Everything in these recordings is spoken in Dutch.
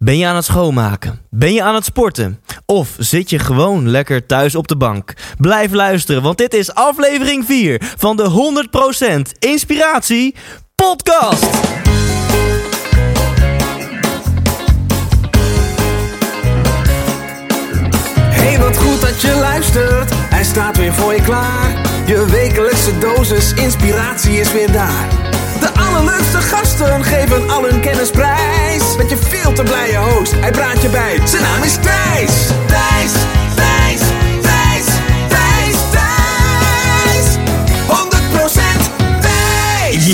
Ben je aan het schoonmaken? Ben je aan het sporten? Of zit je gewoon lekker thuis op de bank? Blijf luisteren, want dit is aflevering 4 van de 100% Inspiratie Podcast. Hey, wat goed dat je luistert. Hij staat weer voor je klaar. Je wekelijkse dosis inspiratie is weer daar. De allerleukste gasten geven al hun kennis prijs. Met je veel te blije host, hij praat je bij. Zijn naam is Thijs. Thijs,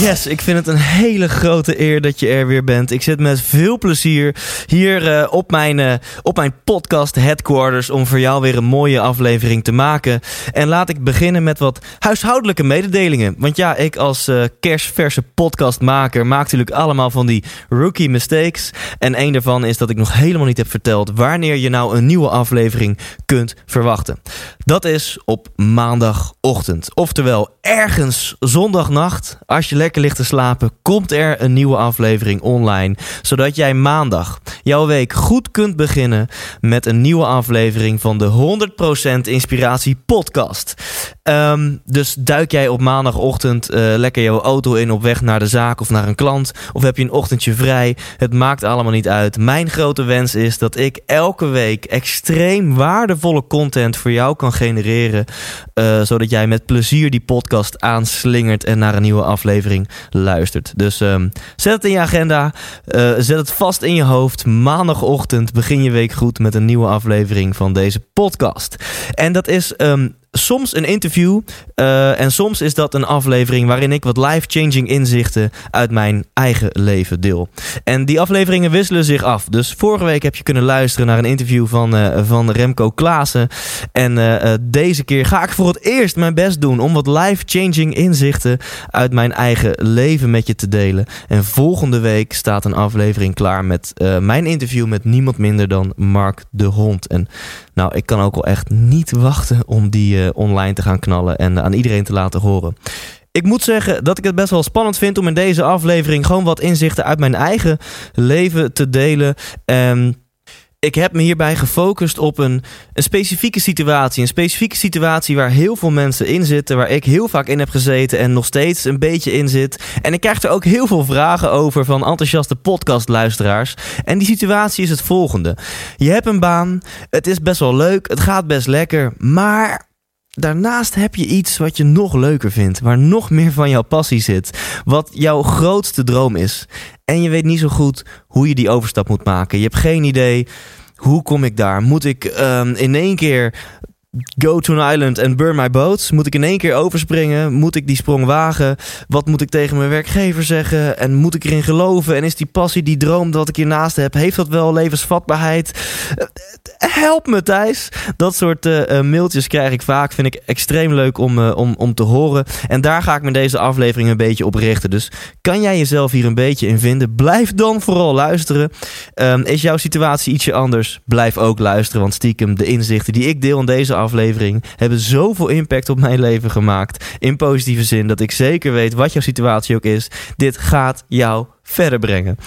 Yes, ik vind het een hele grote eer dat je er weer bent. Ik zit met veel plezier hier eh, op, mijn, eh, op mijn podcast Headquarters om voor jou weer een mooie aflevering te maken. En laat ik beginnen met wat huishoudelijke mededelingen. Want ja, ik als eh, kerstverse podcastmaker maak natuurlijk allemaal van die rookie mistakes. En één daarvan is dat ik nog helemaal niet heb verteld wanneer je nou een nieuwe aflevering kunt verwachten. Dat is op maandagochtend. Oftewel, ergens zondagnacht, als je lekker ligt te slapen, komt er een nieuwe aflevering online. Zodat jij maandag jouw week goed kunt beginnen met een nieuwe aflevering van de 100% Inspiratie Podcast. Ehm, dus duik jij op maandagochtend eh, lekker jouw auto in op weg naar de zaak of naar een klant. Of heb je een ochtendje vrij. Het maakt allemaal niet uit. Mijn grote wens is dat ik elke week extreem waardevolle content voor jou kan genereren. eh, zodat jij met plezier die podcast aanslingert en naar een nieuwe aflevering luistert. Dus ehm, zet het in je agenda. eh, zet het vast in je hoofd. Maandagochtend begin je week goed met een nieuwe aflevering van deze podcast. En dat is ehm, soms een interview eh, en soms is dat een aflevering waarin ik wat life-changing inzichten uit mijn eigen leven deel. En die afleveringen wisselen zich af. Dus vorige week heb je kunnen luisteren naar een interview van, eh, van Remco Klaassen. En eh, deze keer ga ik voor het eerst mijn best doen om wat life-changing inzichten uit mijn eigen leven met je te delen. En volgende week staat een aflevering klaar met mijn interview met niemand minder dan Mark de Hond. En nou, ik kan ook al echt niet wachten om die eh, online te gaan knallen en aan iedereen te laten horen. Ik moet zeggen dat ik het best wel spannend vind om in deze aflevering gewoon wat inzichten uit mijn eigen leven te delen. En ik heb me hierbij gefocust op een, een specifieke situatie. Een specifieke situatie waar heel veel mensen in zitten. Waar ik heel vaak in heb gezeten en nog steeds een beetje in zit. En ik krijg er ook heel veel vragen over van enthousiaste podcastluisteraars. En die situatie is het volgende. Je hebt een baan. Het is best wel leuk. Het gaat best lekker. Maar Daarnaast heb je iets wat je nog leuker vindt, waar nog meer van jouw passie zit, wat jouw grootste droom is. En je weet niet zo goed hoe je die overstap moet maken. Je hebt geen idee hoe kom ik daar? Moet ik ehm, in één keer go to an island and burn my boats? Moet ik in één keer overspringen? Moet ik die sprong wagen? Wat moet ik tegen mijn werkgever zeggen? En moet ik erin geloven? En is die passie, die droom dat ik hiernaast heb, heeft dat wel levensvatbaarheid? Eh, Help me, Thijs. Dat soort eh, eh, mailtjes krijg ik vaak. Vind ik extreem leuk om, om, om te horen. En daar ga ik me deze aflevering een beetje op richten. Dus kan jij jezelf hier een beetje in vinden? Blijf dan vooral luisteren. Ehm, is jouw situatie ietsje anders? Blijf ook luisteren. Want stiekem, de inzichten die ik deel in deze aflevering hebben zoveel impact op mijn leven gemaakt. In positieve zin dat ik zeker weet wat jouw situatie ook is. Dit gaat jou verder brengen.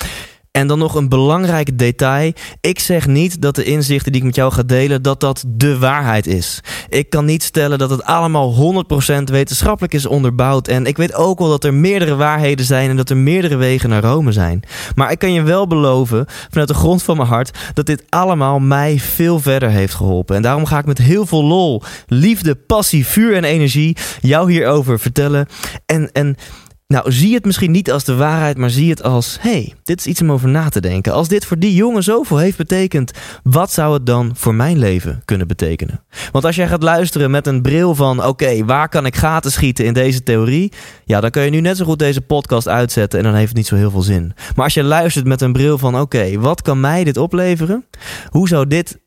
En dan nog een belangrijk detail. Ik zeg niet dat de inzichten die ik met jou ga delen, dat dat de waarheid is. Ik kan niet stellen dat het allemaal 100% wetenschappelijk is onderbouwd. En ik weet ook wel dat er meerdere waarheden zijn en dat er meerdere wegen naar Rome zijn. Maar ik kan je wel beloven, vanuit de grond van mijn hart, dat dit allemaal mij veel verder heeft geholpen. En daarom ga ik met heel veel lol, liefde, passie, vuur en energie jou hierover vertellen. En, en nou, zie het misschien niet als de waarheid, maar zie het als: hey, dit is iets om over na te denken. Als dit voor die jongen zoveel heeft betekend, wat zou het dan voor mijn leven kunnen betekenen? Want als jij gaat luisteren met een bril van: oké, waar kan ik gaten schieten in deze theorie? Ja, dan kun je nu net zo goed deze podcast uitzetten en dan heeft het niet zo heel veel zin. Maar als je luistert met een bril van: oké, wat kan mij dit opleveren? Hoe zou dit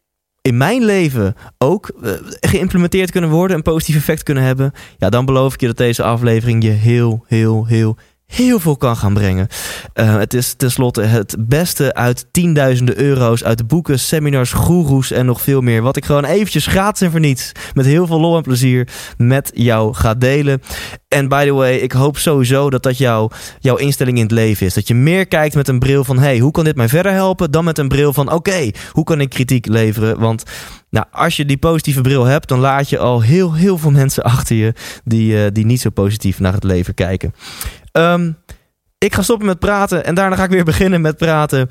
in mijn leven ook uh, geïmplementeerd kunnen worden, een positief effect kunnen hebben, ja, dan beloof ik je dat deze aflevering je heel, heel, heel, heel veel kan gaan brengen. Uh, het is tenslotte het beste uit tienduizenden euro's uit boeken, seminars, goeroes en nog veel meer. Wat ik gewoon eventjes gratis en voor niets, met heel veel lol en plezier met jou ga delen. En by the way, ik hoop sowieso dat dat jou, jouw instelling in het leven is. Dat je meer kijkt met een bril van: hey, hoe kan dit mij verder helpen? Dan met een bril van: oké, hoe kan ik kritiek leveren? Want nou, als je die positieve bril hebt, dan laat je al heel, heel veel mensen achter je die, uh, die niet zo positief naar het leven kijken. Um, ik ga stoppen met praten en daarna ga ik weer beginnen met praten.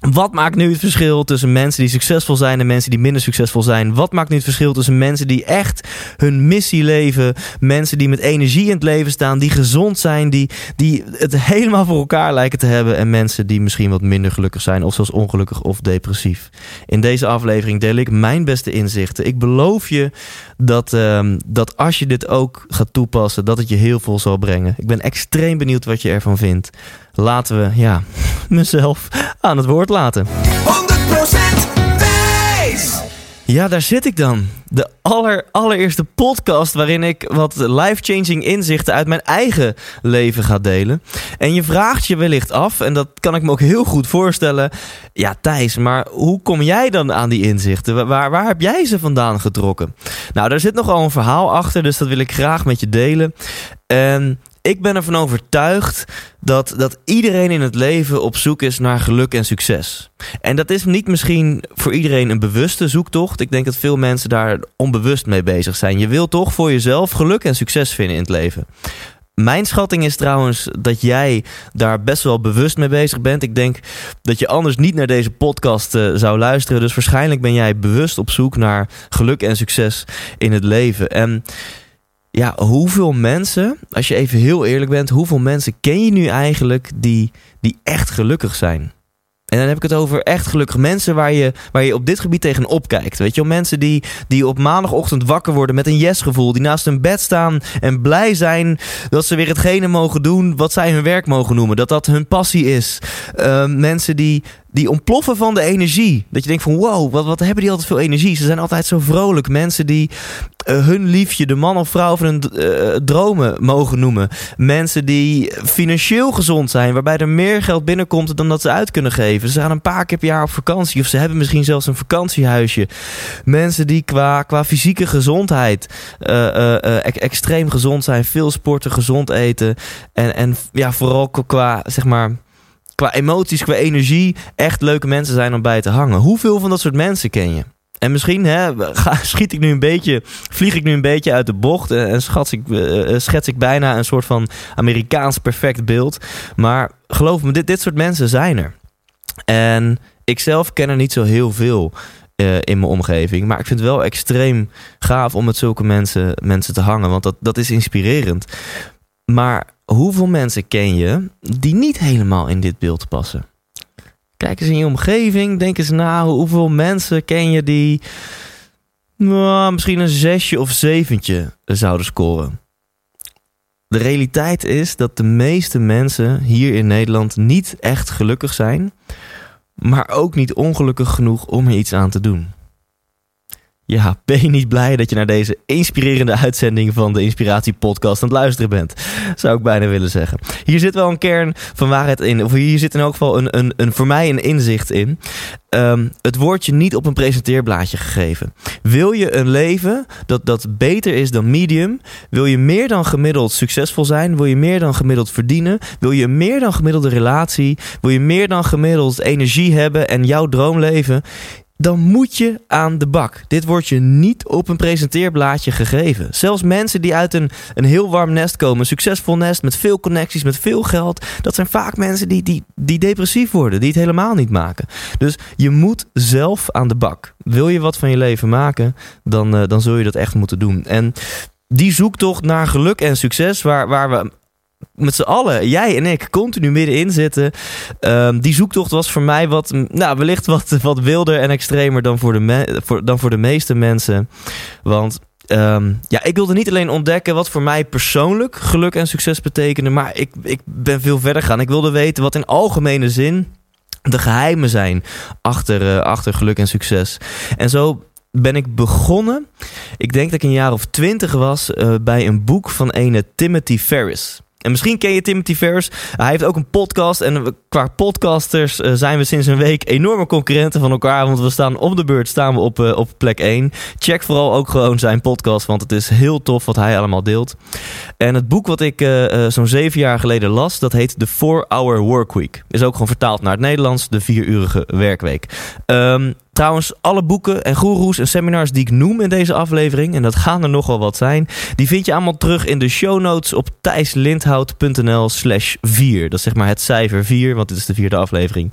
Wat maakt nu het verschil tussen mensen die succesvol zijn en mensen die minder succesvol zijn? Wat maakt nu het verschil tussen mensen die echt hun missie leven, mensen die met energie in het leven staan, die gezond zijn, die, die het helemaal voor elkaar lijken te hebben en mensen die misschien wat minder gelukkig zijn of zelfs ongelukkig of depressief? In deze aflevering deel ik mijn beste inzichten. Ik beloof je dat, um, dat als je dit ook gaat toepassen, dat het je heel veel zal brengen. Ik ben extreem benieuwd wat je ervan vindt laten we ja, mezelf aan het woord laten. 100% wijs! Ja, daar zit ik dan. De aller, allereerste podcast waarin ik wat life-changing inzichten uit mijn eigen leven ga delen. En je vraagt je wellicht af, en dat kan ik me ook heel goed voorstellen. Ja, Thijs, maar hoe kom jij dan aan die inzichten? Waar, waar heb jij ze vandaan getrokken? Nou, daar zit nogal een verhaal achter, dus dat wil ik graag met je delen. En ik ben ervan overtuigd dat, dat iedereen in het leven op zoek is naar geluk en succes. En dat is niet misschien voor iedereen een bewuste zoektocht. Ik denk dat veel mensen daar onbewust mee bezig zijn. Je wil toch voor jezelf geluk en succes vinden in het leven. Mijn schatting is trouwens dat jij daar best wel bewust mee bezig bent. Ik denk dat je anders niet naar deze podcast uh, zou luisteren. Dus waarschijnlijk ben jij bewust op zoek naar geluk en succes in het leven. En ja, hoeveel mensen, als je even heel eerlijk bent, hoeveel mensen ken je nu eigenlijk die, die echt gelukkig zijn? En dan heb ik het over echt gelukkige mensen waar je, waar je op dit gebied tegen opkijkt. Weet je wel, mensen die, die op maandagochtend wakker worden met een yes-gevoel. Die naast hun bed staan en blij zijn dat ze weer hetgene mogen doen wat zij hun werk mogen noemen. Dat dat hun passie is. Uh, mensen die, die ontploffen van de energie. Dat je denkt van wow, wat, wat hebben die altijd veel energie. Ze zijn altijd zo vrolijk. Mensen die uh, hun liefje, de man of vrouw van hun uh, dromen mogen noemen. Mensen die financieel gezond zijn, waarbij er meer geld binnenkomt dan dat ze uit kunnen geven. Ze gaan een paar keer per jaar op vakantie of ze hebben misschien zelfs een vakantiehuisje. Mensen die qua, qua fysieke gezondheid uh, extreem gezond zijn, veel sporten, gezond eten. En, en ja, vooral qua zeg maar qua emoties, qua energie echt leuke mensen zijn om bij te hangen. Hoeveel van dat soort mensen ken je? En misschien hè, schiet ik nu een beetje, vlieg ik nu een beetje uit de bocht en schets ik, uh, schets ik bijna een soort van Amerikaans perfect beeld. Maar geloof me, dit, dit soort mensen zijn er. En ik zelf ken er niet zo heel veel in mijn omgeving. Maar ik vind het wel extreem gaaf om met zulke mensen, mensen te hangen. Want dat, dat is inspirerend. Maar hoeveel mensen ken je die niet helemaal in dit beeld passen? Kijk eens in je omgeving. Denk eens na. Hoeveel mensen ken je die nou, misschien een zesje of zeventje zouden scoren? De realiteit is dat de meeste mensen hier in Nederland niet echt gelukkig zijn, maar ook niet ongelukkig genoeg om er iets aan te doen. Ja, ben je niet blij dat je naar deze inspirerende uitzending van de Inspiratie Podcast aan het luisteren bent? Zou ik bijna willen zeggen. Hier zit wel een kern van waarheid in. Of hier zit in elk geval een, een, een voor mij een inzicht in. Um, het wordt je niet op een presenteerblaadje gegeven. Wil je een leven dat, dat beter is dan medium? Wil je meer dan gemiddeld succesvol zijn? Wil je meer dan gemiddeld verdienen? Wil je meer dan gemiddelde relatie? Wil je meer dan gemiddeld energie hebben en jouw droomleven? Dan moet je aan de bak. Dit wordt je niet op een presenteerblaadje gegeven. Zelfs mensen die uit een, een heel warm nest komen, een succesvol nest met veel connecties, met veel geld, dat zijn vaak mensen die, die, die depressief worden, die het helemaal niet maken. Dus je moet zelf aan de bak. Wil je wat van je leven maken, dan, uh, dan zul je dat echt moeten doen. En die zoektocht naar geluk en succes, waar, waar we met z'n allen, jij en ik, continu middenin zitten. Um, die zoektocht was voor mij wat, nou, wellicht wat, wat wilder en extremer dan voor de, dan voor de meeste mensen. Want um, ja, ik wilde niet alleen ontdekken wat voor mij persoonlijk geluk en succes betekende, maar ik, ik ben veel verder gaan. Ik wilde weten wat in algemene zin de geheimen zijn achter, uh, achter geluk en succes. En zo ben ik begonnen. Ik denk dat ik een jaar of twintig was uh, bij een boek van ene Timothy Ferris. En misschien ken je Timothy Ferris. Hij heeft ook een podcast. En qua podcasters uh, zijn we sinds een week enorme concurrenten van elkaar. Want we staan op de beurt staan we op, uh, op plek 1. Check vooral ook gewoon zijn podcast. Want het is heel tof wat hij allemaal deelt. En het boek wat ik uh, zo'n zeven jaar geleden las. Dat heet The 4-Hour Workweek. Is ook gewoon vertaald naar het Nederlands. De vierurige werkweek. Um, Trouwens, alle boeken en goeroes en seminars die ik noem in deze aflevering, en dat gaan er nogal wat zijn, die vind je allemaal terug in de show notes op thijslindhout.nl slash 4. Dat is zeg maar het cijfer 4, want dit is de vierde aflevering.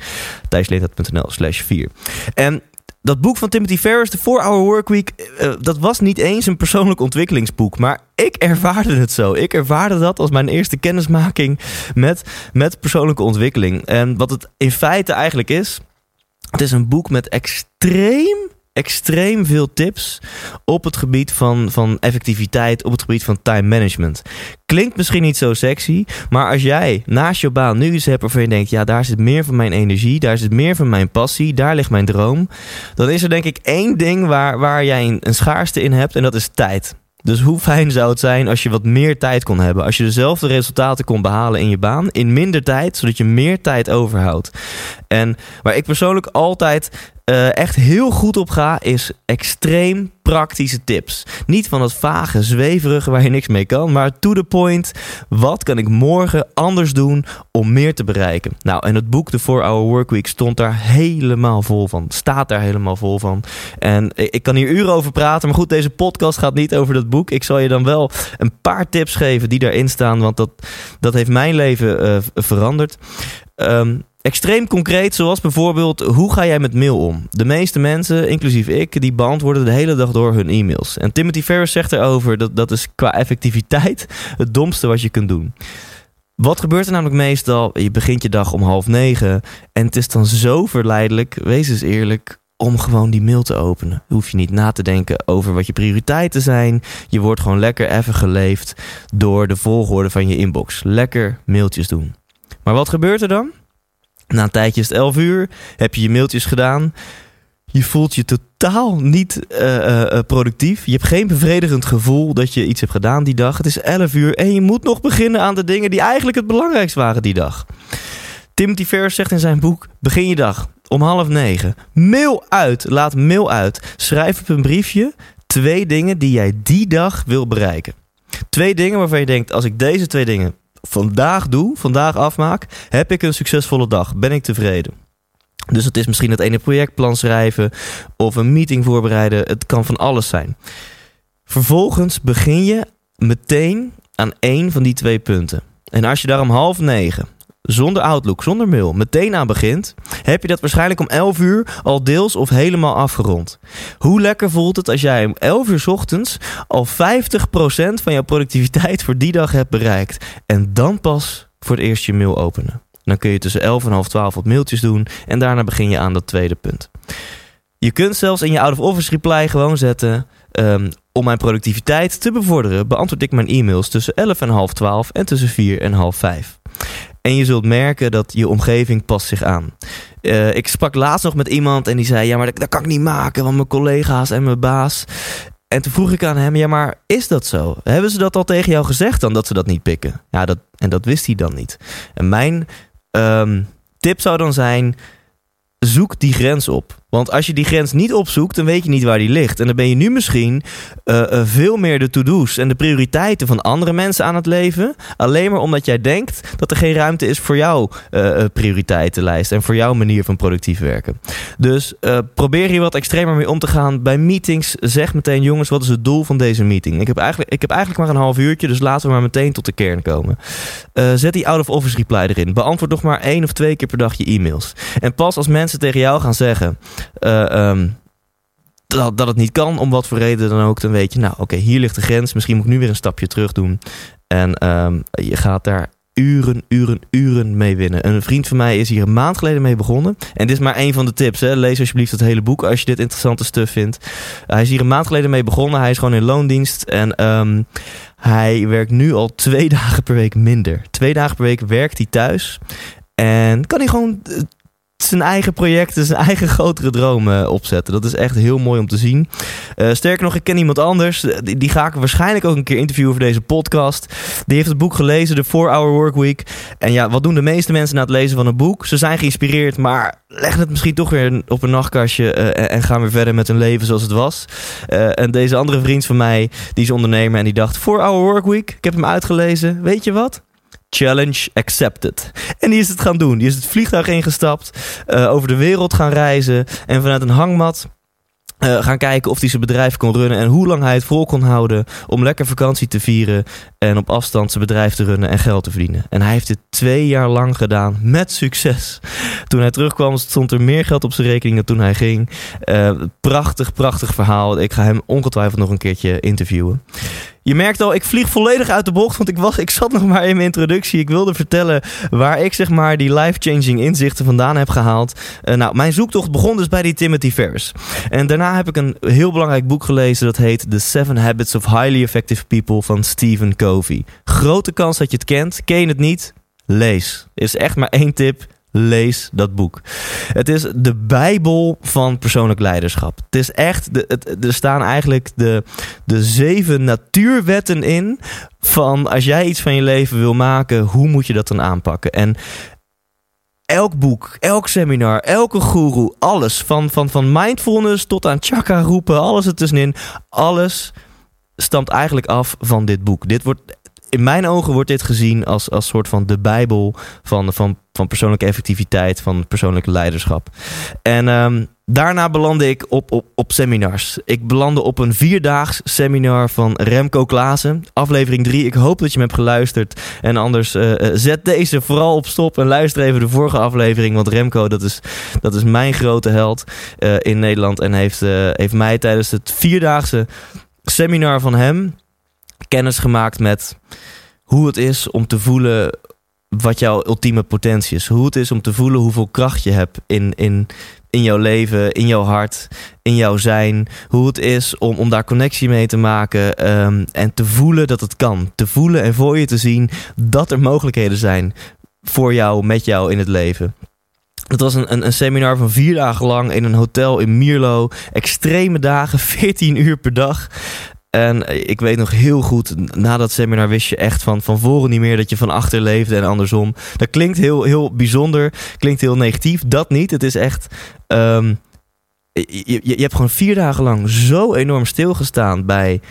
thijslindhout.nl slash 4. En dat boek van Timothy Ferris, de 4-Hour Workweek, uh, dat was niet eens een persoonlijk ontwikkelingsboek. Maar ik ervaarde het zo. Ik ervaarde dat als mijn eerste kennismaking met, met persoonlijke ontwikkeling. En wat het in feite eigenlijk is, het is een boek met extreem, extreem veel tips op het gebied van, van effectiviteit, op het gebied van time management. Klinkt misschien niet zo sexy, maar als jij naast je baan nu iets hebt waarvan je denkt, ja, daar zit meer van mijn energie, daar zit meer van mijn passie, daar ligt mijn droom, dan is er denk ik één ding waar, waar jij een schaarste in hebt en dat is tijd. Dus hoe fijn zou het zijn als je wat meer tijd kon hebben? Als je dezelfde resultaten kon behalen in je baan in minder tijd, zodat je meer tijd overhoudt. En waar ik persoonlijk altijd uh, echt heel goed op ga, is extreem praktische tips. Niet van het vage, zweverige waar je niks mee kan, maar to the point. Wat kan ik morgen anders doen om meer te bereiken? Nou, en het boek The 4-Hour Workweek stond daar helemaal vol van. Staat daar helemaal vol van. En ik kan hier uren over praten, maar goed, deze podcast gaat niet over dat boek. Ik zal je dan wel een paar tips geven die daarin staan, want dat, dat heeft mijn leven uh, veranderd. Um, Extreem concreet, zoals bijvoorbeeld, hoe ga jij met mail om? De meeste mensen, inclusief ik, die beantwoorden de hele dag door hun e-mails. En Timothy Ferris zegt erover dat dat is qua effectiviteit het domste wat je kunt doen. Wat gebeurt er namelijk meestal? Je begint je dag om half negen en het is dan zo verleidelijk, wees eens eerlijk, om gewoon die mail te openen. Hoef je niet na te denken over wat je prioriteiten zijn. Je wordt gewoon lekker even geleefd door de volgorde van je inbox. Lekker mailtjes doen. Maar wat gebeurt er dan? Na een tijdje is het 11 uur, heb je je mailtjes gedaan. Je voelt je totaal niet uh, uh, productief. Je hebt geen bevredigend gevoel dat je iets hebt gedaan die dag. Het is 11 uur en je moet nog beginnen aan de dingen die eigenlijk het belangrijkst waren die dag. Timothy Ferris zegt in zijn boek: Begin je dag om half negen. Mail uit. Laat mail uit. Schrijf op een briefje twee dingen die jij die dag wil bereiken. Twee dingen waarvan je denkt: als ik deze twee dingen vandaag doe, vandaag afmaak, heb ik een succesvolle dag. Ben ik tevreden. Dus het is misschien het ene projectplan schrijven of een meeting voorbereiden. Het kan van alles zijn. Vervolgens begin je meteen aan één van die twee punten. En als je daar om half negen zonder Outlook, zonder mail, meteen aan begint, heb je dat waarschijnlijk om 11 uur al deels of helemaal afgerond. Hoe lekker voelt het als jij om 11 uur ochtends al 50% van jouw productiviteit voor die dag hebt bereikt en dan pas voor het eerst je mail openen? Dan kun je tussen 11 en half 12 wat mailtjes doen en daarna begin je aan dat tweede punt. Je kunt zelfs in je out-of-office reply gewoon zetten. Um, om mijn productiviteit te bevorderen, beantwoord ik mijn e-mails tussen 11 en half 12 en tussen 4 en half 5. En je zult merken dat je omgeving past zich aan. Uh, ik sprak laatst nog met iemand en die zei: Ja, maar dat, kan ik niet maken, want mijn collega's en mijn baas. En toen vroeg ik aan hem: Ja, maar is dat zo? Hebben ze dat al tegen jou gezegd dan dat ze dat niet pikken? Ja, dat, en dat wist hij dan niet. En mijn um, tip zou dan zijn: zoek die grens op. Want als je die grens niet opzoekt, dan weet je niet waar die ligt. En dan ben je nu misschien uh, uh, veel meer de to-do's en de prioriteiten van andere mensen aan het leven. Alleen maar omdat jij denkt dat er geen ruimte is voor jouw uh, prioriteitenlijst en voor jouw manier van productief werken. Dus probeer hier wat extremer mee om te gaan. Bij meetings zeg meteen, jongens, wat is het doel van deze meeting? Ik heb eigenlijk, ik heb eigenlijk maar een half uurtje, dus laten we maar meteen tot de kern komen. zet die out-of-office reply erin. Beantwoord nog maar één of twee keer per dag je e-mails. En pas als mensen tegen jou gaan zeggen um, dat, dat het niet kan, om wat voor reden dan ook, dan weet je, nou oké, hier ligt de grens. Misschien moet ik nu weer een stapje terug doen. En um, je gaat daar uren, uren, uren mee winnen. Een vriend van mij is hier een maand geleden mee begonnen. En dit is maar één van de tips. Hè. Lees alsjeblieft het hele boek als je dit interessante stuff vindt. Hij is hier een maand geleden mee begonnen. Hij is gewoon in loondienst. En um, hij werkt nu al twee dagen per week minder. Twee dagen per week werkt hij thuis. En kan hij gewoon eh, zijn eigen projecten, zijn eigen grotere dromen opzetten. Dat is echt heel mooi om te zien. Uh, sterker nog, ik ken iemand anders. Die, die, ga ik waarschijnlijk ook een keer interviewen voor deze podcast. Die heeft het boek gelezen, de 4-Hour Workweek. En ja, wat doen de meeste mensen na het lezen van een boek? Ze zijn geïnspireerd, maar leggen het misschien toch weer op een nachtkastje en gaan weer verder met hun leven zoals het was. En deze andere vriend van mij, die is ondernemer en die dacht: 4-Hour Workweek, ik heb hem uitgelezen. Weet je wat? Challenge accepted. En die is het gaan doen. Die is het vliegtuig ingestapt, uh, over de wereld gaan reizen en vanuit een hangmat uh, gaan kijken of hij zijn bedrijf kon runnen en hoe lang hij het vol kon houden om lekker vakantie te vieren en op afstand zijn bedrijf te runnen en geld te verdienen. En hij heeft dit twee jaar lang gedaan met succes. Toen hij terugkwam stond er meer geld op zijn rekening dan toen hij ging. Uh, prachtig, prachtig verhaal. Ik ga hem ongetwijfeld nog een keertje interviewen. Je merkt al, ik vlieg volledig uit de bocht, want ik, was, ik zat nog maar in mijn introductie. Ik wilde vertellen waar ik zeg maar die life-changing inzichten vandaan heb gehaald. Uh, nou, mijn zoektocht begon dus bij die Timothy Ferris. En daarna heb ik een heel belangrijk boek gelezen, dat heet The Seven Habits of Highly Effective People van Stephen Covey. Grote kans dat je het kent. Ken je het niet? Lees. Is echt maar één tip lees dat boek. Het is de Bijbel van persoonlijk leiderschap. Het is echt, de, er staan eigenlijk de, de zeven natuurwetten in van als jij iets van je leven wil maken, hoe moet je dat dan aanpakken? En elk boek, elk seminar, elke guru, alles van, van, van mindfulness tot aan chakra roepen, alles ertussenin, alles stamt eigenlijk af van dit boek. Dit wordt in mijn ogen wordt dit gezien als, als soort van de Bijbel van, van, van persoonlijke effectiviteit, van persoonlijk leiderschap. En um, daarna belandde ik op, op, op seminars. Ik belandde op een vierdaags seminar van Remco Klaassen, aflevering 3. Ik hoop dat je me hebt geluisterd. En anders uh, zet deze vooral op stop en luister even de vorige aflevering. Want Remco, dat is, dat is mijn grote held uh, in Nederland. En heeft, uh, heeft mij tijdens het vierdaagse seminar van hem kennis gemaakt met hoe het is om te voelen wat jouw ultieme potentie is. Hoe het is om te voelen hoeveel kracht je hebt in, in, in jouw leven, in jouw hart, in jouw zijn. Hoe het is om, om daar connectie mee te maken um, en te voelen dat het kan. Te voelen en voor je te zien dat er mogelijkheden zijn voor jou, met jou in het leven. Het was een, een, een, seminar van vier dagen lang in een hotel in Mierlo. Extreme dagen, 14 uur per dag. En ik weet nog heel goed, na dat seminar wist je echt van, van voren niet meer dat je van achter leefde en andersom. Dat klinkt heel, heel bijzonder, klinkt heel negatief. Dat niet. Het is echt. Je, je, je hebt gewoon vier dagen lang zo enorm stilgestaan bij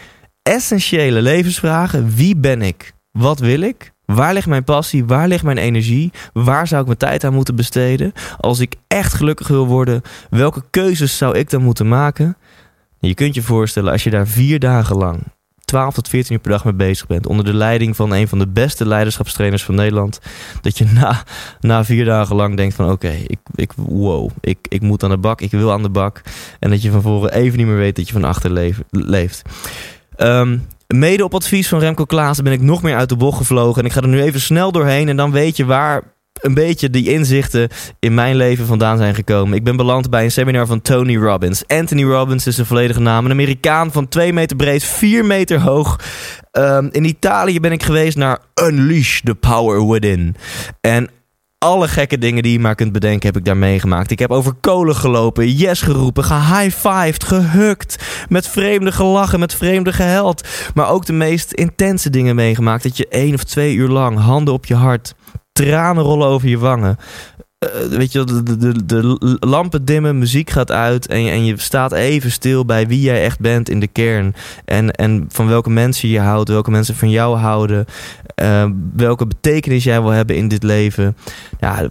essentiële levensvragen. Wie ben ik? Wat wil ik? Waar ligt mijn passie? Waar ligt mijn energie? Waar zou ik mijn tijd aan moeten besteden? Als ik echt gelukkig wil worden, welke keuzes zou ik dan moeten maken? Je kunt je voorstellen als je daar vier dagen lang 12 tot 14 uur per dag mee bezig bent. Onder de leiding van een van de beste leiderschapstrainers van Nederland. Dat je na, na vier dagen lang denkt van oké, ik, ik, wow, ik, ik moet aan de bak, ik wil aan de bak. En dat je van voren even niet meer weet dat je van achter leeft. Um, mede op advies van Remco Klaassen ben ik nog meer uit de bocht gevlogen. En ik ga er nu even snel doorheen en dan weet je waar een beetje die inzichten in mijn leven vandaan zijn gekomen. Ik ben beland bij een seminar van Tony Robbins. Anthony Robbins is zijn volledige naam. Een Amerikaan van 2 meter breed, 4 meter hoog. Um, in Italië ben ik geweest naar Unleash the Power Within. En alle gekke dingen die je maar kunt bedenken heb ik daar meegemaakt. Ik heb over kolen gelopen, yes geroepen, gehighfived, gehukt. Met vreemde gelachen, met vreemde geheld. Maar ook de meest intense dingen meegemaakt. Dat je één of twee uur lang, handen op je hart, tranen rollen over je wangen. Uh, weet je, de, de, de, lampen dimmen, muziek gaat uit en je, en je staat even stil bij wie jij echt bent in de kern. En, en van welke mensen je houdt, welke mensen van jou houden, uh, welke betekenis jij wil hebben in dit leven. Ja,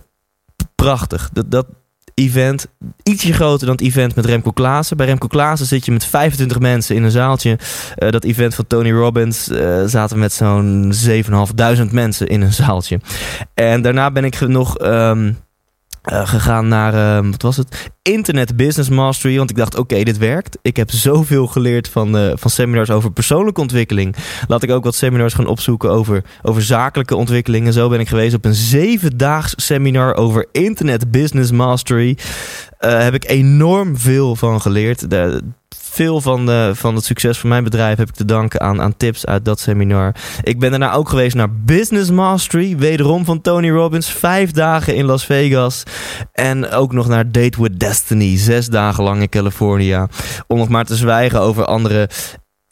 prachtig. Dat, dat event, ietsje groter dan het event met Remco Klaassen. Bij Remco Klaassen zit je met 25 mensen in een zaaltje. Uh, dat event van Tony Robbins uh, zaten met zo'n 7.500 mensen in een zaaltje. En daarna ben ik nog... Um, uh, gegaan naar, uh, wat was het? Internet Business Mastery. Want ik dacht, oké, dit werkt. Ik heb zoveel geleerd van, uh, van seminars over persoonlijke ontwikkeling. Laat ik ook wat seminars gaan opzoeken over, over zakelijke ontwikkeling. En zo ben ik geweest op een zevendaags seminar over Internet Business Mastery. heb ik enorm veel van geleerd. De, veel van, de, van het succes van mijn bedrijf heb ik te danken aan, aan tips uit dat seminar. Ik ben daarna ook geweest naar Business Mastery, wederom van Tony Robbins. Vijf dagen in Las Vegas. En ook nog naar Date with Destiny, zes dagen lang in California. Om nog maar te zwijgen over andere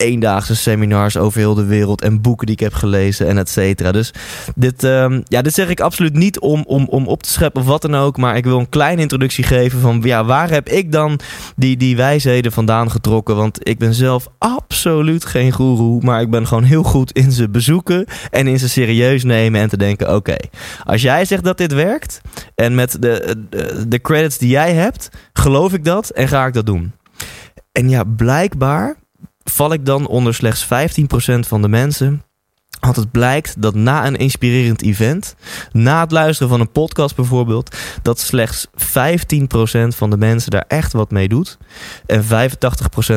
eendaagse seminars over heel de wereld en boeken die ik heb gelezen en et cetera. Dus dit, uh, ja, dit zeg ik absoluut niet om, om, om op te scheppen of wat dan ook, maar ik wil een kleine introductie geven van ja, waar heb ik dan die, die wijsheden vandaan getrokken? Want ik ben zelf absoluut geen guru, maar ik ben gewoon heel goed in ze bezoeken en in ze serieus nemen en te denken, oké, als jij zegt dat dit werkt en met de, de credits die jij hebt, geloof ik dat en ga ik dat doen. En ja, blijkbaar val ik dan onder slechts 15% van de mensen. Want het blijkt dat na een inspirerend event, na het luisteren van een podcast bijvoorbeeld, dat slechts 15% van de mensen daar echt wat mee doet. En 85%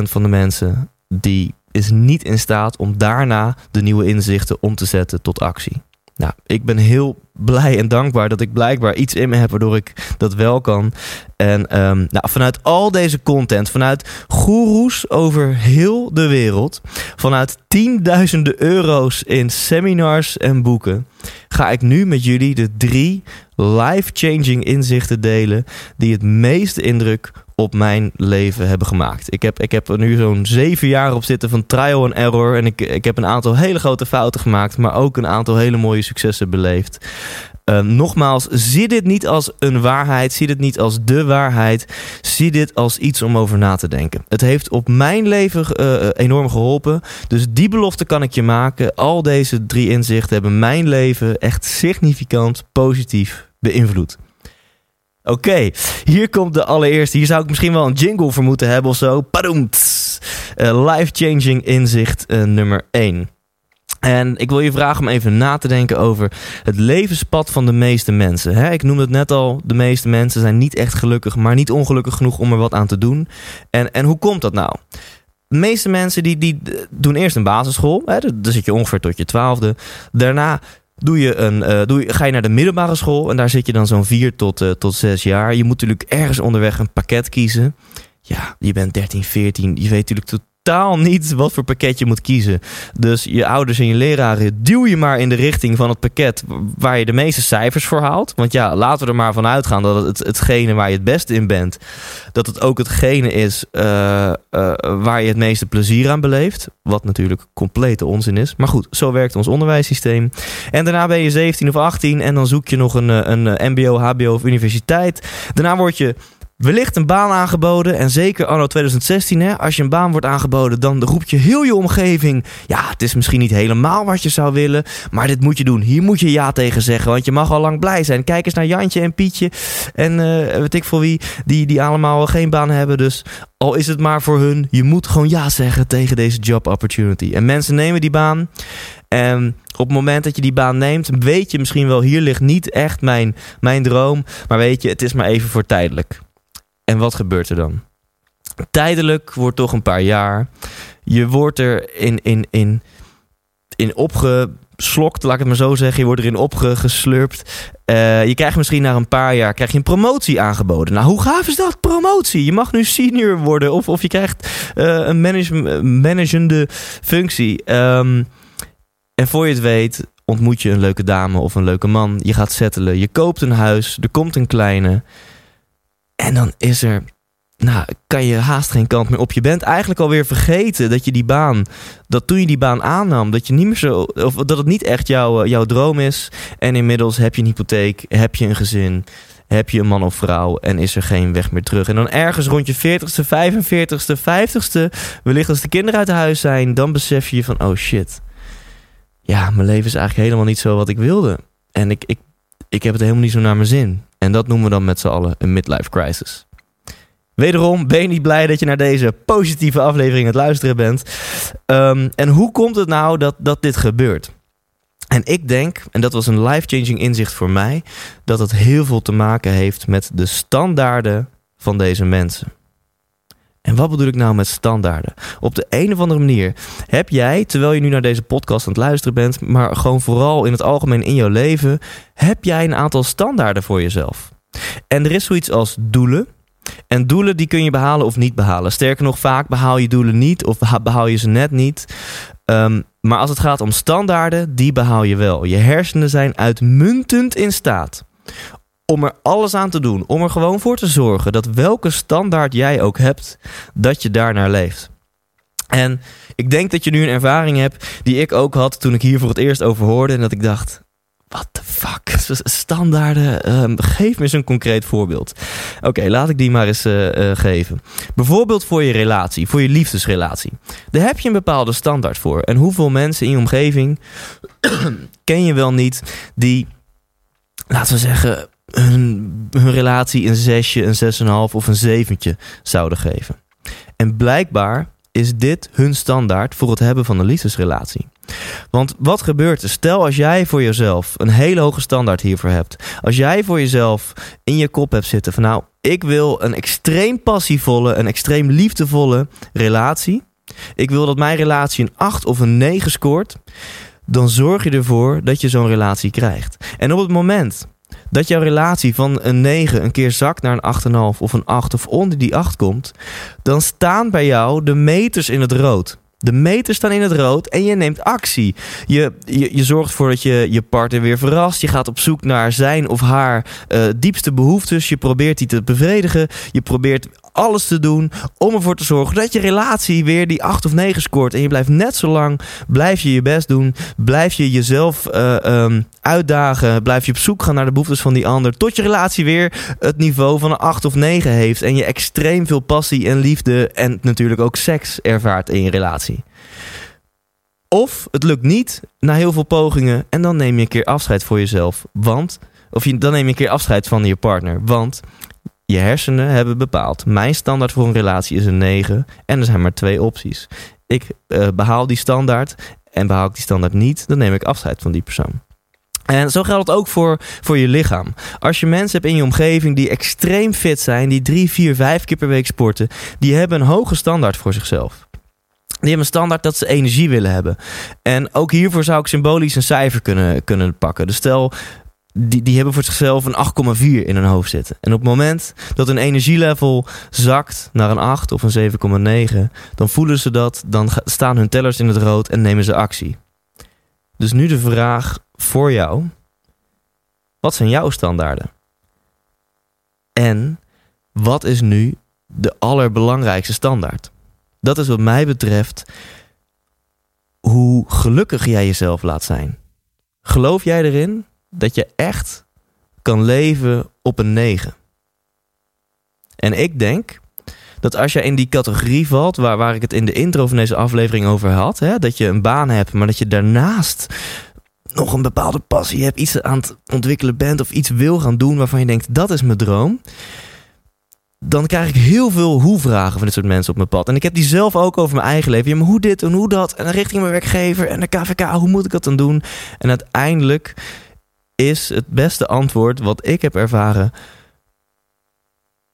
van de mensen die is niet in staat om daarna de nieuwe inzichten om te zetten tot actie. Nou, ik ben heel blij en dankbaar dat ik blijkbaar iets in me heb waardoor ik dat wel kan. En um, nou, vanuit al deze content, vanuit goeroes over heel de wereld, vanuit tienduizenden euro's in seminars en boeken, ga ik nu met jullie de drie life-changing inzichten delen die het meeste indruk op mijn leven hebben gemaakt. Ik heb, ik heb er nu zo'n zeven jaar op zitten van trial en error. En ik, ik heb een aantal hele grote fouten gemaakt, maar ook een aantal hele mooie successen beleefd. Uh, nogmaals, zie dit niet als een waarheid, zie dit niet als de waarheid, zie dit als iets om over na te denken. Het heeft op mijn leven uh, enorm geholpen, dus die belofte kan ik je maken. Al deze drie inzichten hebben mijn leven echt significant positief beïnvloed. Oké, hier komt de allereerste. Hier zou ik misschien wel een jingle voor moeten hebben of zo. Padoemt. Uh, Life-changing inzicht uh, nummer 1. En ik wil je vragen om even na te denken over het levenspad van de meeste mensen. Ik noemde het net al, de meeste mensen zijn niet echt gelukkig, maar niet ongelukkig genoeg om er wat aan te doen. En, en hoe komt dat nou? De meeste mensen die, die doen eerst een basisschool. Hè, daar zit je ongeveer tot je twaalfde. Daarna Doe je een, uh, doe je, ga je naar de middelbare school en daar zit je dan zo'n vier tot, uh, tot zes jaar. Je moet natuurlijk ergens onderweg een pakket kiezen. Ja, je bent 13, 14. Je weet natuurlijk totaal niet wat voor pakket je moet kiezen. Dus je ouders en je leraren duw je maar in de richting van het pakket waar je de meeste cijfers voor haalt. Want ja, laten we er maar van uitgaan dat het hetgene waar je het beste in bent, dat het ook hetgene is uh, uh, waar je het meeste plezier aan beleeft. Wat natuurlijk complete onzin is. Maar goed, zo werkt ons onderwijssysteem. En daarna ben je 17 of 18 en dan zoek je nog een, een MBO, HBO of universiteit. Daarna word je wellicht een baan aangeboden. En zeker anno 2016, hè, als je een baan wordt aangeboden, dan roept je heel je omgeving. Ja, het is misschien niet helemaal wat je zou willen, maar dit moet je doen. Hier moet je ja tegen zeggen, want je mag al lang blij zijn. Kijk eens naar Jantje en Pietje en uh, weet ik voor wie, die, die allemaal geen baan hebben. Dus al is het maar voor hun, je moet gewoon ja zeggen tegen deze job opportunity. En mensen nemen die baan. En op het moment dat je die baan neemt, weet je misschien wel, hier ligt niet echt mijn, mijn droom. Maar weet je, het is maar even voor tijdelijk. En wat gebeurt er dan? Tijdelijk wordt toch een paar jaar. Je wordt er in, in, in, in opge, slokt, laat ik het maar zo zeggen. Je wordt erin opgeslurpt. Uh, je krijgt misschien na een paar jaar krijg je een promotie aangeboden. Nou, hoe gaaf is dat? Promotie. Je mag nu senior worden of, of je krijgt uh, een manage managende functie. Um, en voor je het weet ontmoet je een leuke dame of een leuke man. Je gaat settelen. Je koopt een huis. Er komt een kleine. En dan is er nou, kan je haast geen kant meer op. Je bent eigenlijk alweer vergeten dat je die baan, dat toen je die baan aannam, dat je niet meer zo, of dat het niet echt jouw, eh, jouw droom is. En inmiddels heb je een hypotheek, heb je een gezin, heb je een man of vrouw en is er geen weg meer terug. En dan ergens rond je 40ste, 45ste, 50ste, wellicht als de kinderen uit huis zijn, dan besef je van, oh shit. Ja, mijn leven is eigenlijk helemaal niet zo wat ik wilde. En ik, ik, ik heb het helemaal niet zo naar mijn zin. En dat noemen we dan met z'n allen een midlife crisis. Wederom ben je niet blij dat je naar deze positieve aflevering aan het luisteren bent. Um, en hoe komt het nou dat, dat dit gebeurt? En ik denk, en dat was een life-changing inzicht voor mij, dat het heel veel te maken heeft met de standaarden van deze mensen. En wat bedoel ik nou met standaarden? Op de een of andere manier heb jij, terwijl je nu naar deze podcast aan het luisteren bent, maar gewoon vooral in het algemeen in jouw leven, heb jij een aantal standaarden voor jezelf. En er is zoiets als doelen. En doelen die kun je behalen of niet behalen. Sterker nog, vaak behaal je doelen niet of behaal je ze net niet. Um, maar als het gaat om standaarden, die behaal je wel. Je hersenen zijn uitmuntend in staat om er alles aan te doen. Om er gewoon voor te zorgen dat welke standaard jij ook hebt, dat je daarnaar leeft. En ik denk dat je nu een ervaring hebt die ik ook had toen ik hier voor het eerst over hoorde. En dat ik dacht, what the fuck? Standaarden. Um, geef me eens een concreet voorbeeld. Oké, laat ik die maar eens uh, uh, geven. Bijvoorbeeld voor je relatie, voor je liefdesrelatie. Daar heb je een bepaalde standaard voor. En hoeveel mensen in je omgeving ken je wel niet die, laten we zeggen, hun, relatie een zesje, een zes en een half of een zeventje zouden geven. En blijkbaar is dit hun standaard voor het hebben van een liefdesrelatie. Want wat gebeurt er? Stel als jij voor jezelf een hele hoge standaard hiervoor hebt. Als jij voor jezelf in je kop hebt zitten van nou, ik wil een extreem passievolle, een extreem liefdevolle relatie. Ik wil dat mijn relatie een 8 of een 9 scoort. Dan zorg je ervoor dat je zo'n relatie krijgt. En op het moment dat jouw relatie van een 9 een keer zakt naar een 8,5 of een 8 of onder die 8 komt, dan staan bij jou de meters in het rood. De meters staan in het rood en je neemt actie. Je, je, je zorgt ervoor dat je je partner weer verrast. Je gaat op zoek naar zijn of haar uh, diepste behoeftes. Je probeert die te bevredigen. Je probeert alles te doen om ervoor te zorgen dat je relatie weer die 8 of 9 scoort. En je blijft net zo lang, blijf je je best doen, blijf je jezelf uh, um, uitdagen, blijf je op zoek gaan naar de behoeftes van die ander, tot je relatie weer het niveau van een 8 of 9 heeft en je extreem veel passie en liefde en natuurlijk ook seks ervaart in je relatie. Of het lukt niet na heel veel pogingen en dan neem je een keer afscheid voor jezelf. Want, of je, dan neem je een keer afscheid van je partner. Want je hersenen hebben bepaald. Mijn standaard voor een relatie is een 9 en er zijn maar twee opties. Ik uh, behaal die standaard en behaal ik die standaard niet, dan neem ik afscheid van die persoon. En zo geldt het ook voor, voor je lichaam. Als je mensen hebt in je omgeving die extreem fit zijn, die drie, vier, vijf keer per week sporten, die hebben een hoge standaard voor zichzelf. Die hebben een standaard dat ze energie willen hebben. En ook hiervoor zou ik symbolisch een cijfer kunnen, kunnen pakken. Dus stel, die, die hebben voor zichzelf een 8,4 in hun hoofd zitten. En op het moment dat een energielevel zakt naar een 8 of een 7,9, dan voelen ze dat, dan staan hun tellers in het rood en nemen ze actie. Dus nu de vraag voor jou: wat zijn jouw standaarden? En wat is nu de allerbelangrijkste standaard? Dat is wat mij betreft hoe gelukkig jij jezelf laat zijn. Geloof jij erin dat je echt kan leven op een 9. En ik denk dat als je in die categorie valt, waar, waar ik het in de intro van deze aflevering over had, hè, dat je een baan hebt, maar dat je daarnaast nog een bepaalde passie hebt, iets aan het ontwikkelen bent of iets wil gaan doen waarvan je denkt dat is mijn droom. Dan krijg ik heel veel hoe-vragen van dit soort mensen op mijn pad. En ik heb die zelf ook over mijn eigen leven. Maar hoe dit en hoe dat? En richting mijn werkgever en de KVK, hoe moet ik dat dan doen? En uiteindelijk is het beste antwoord wat ik heb ervaren.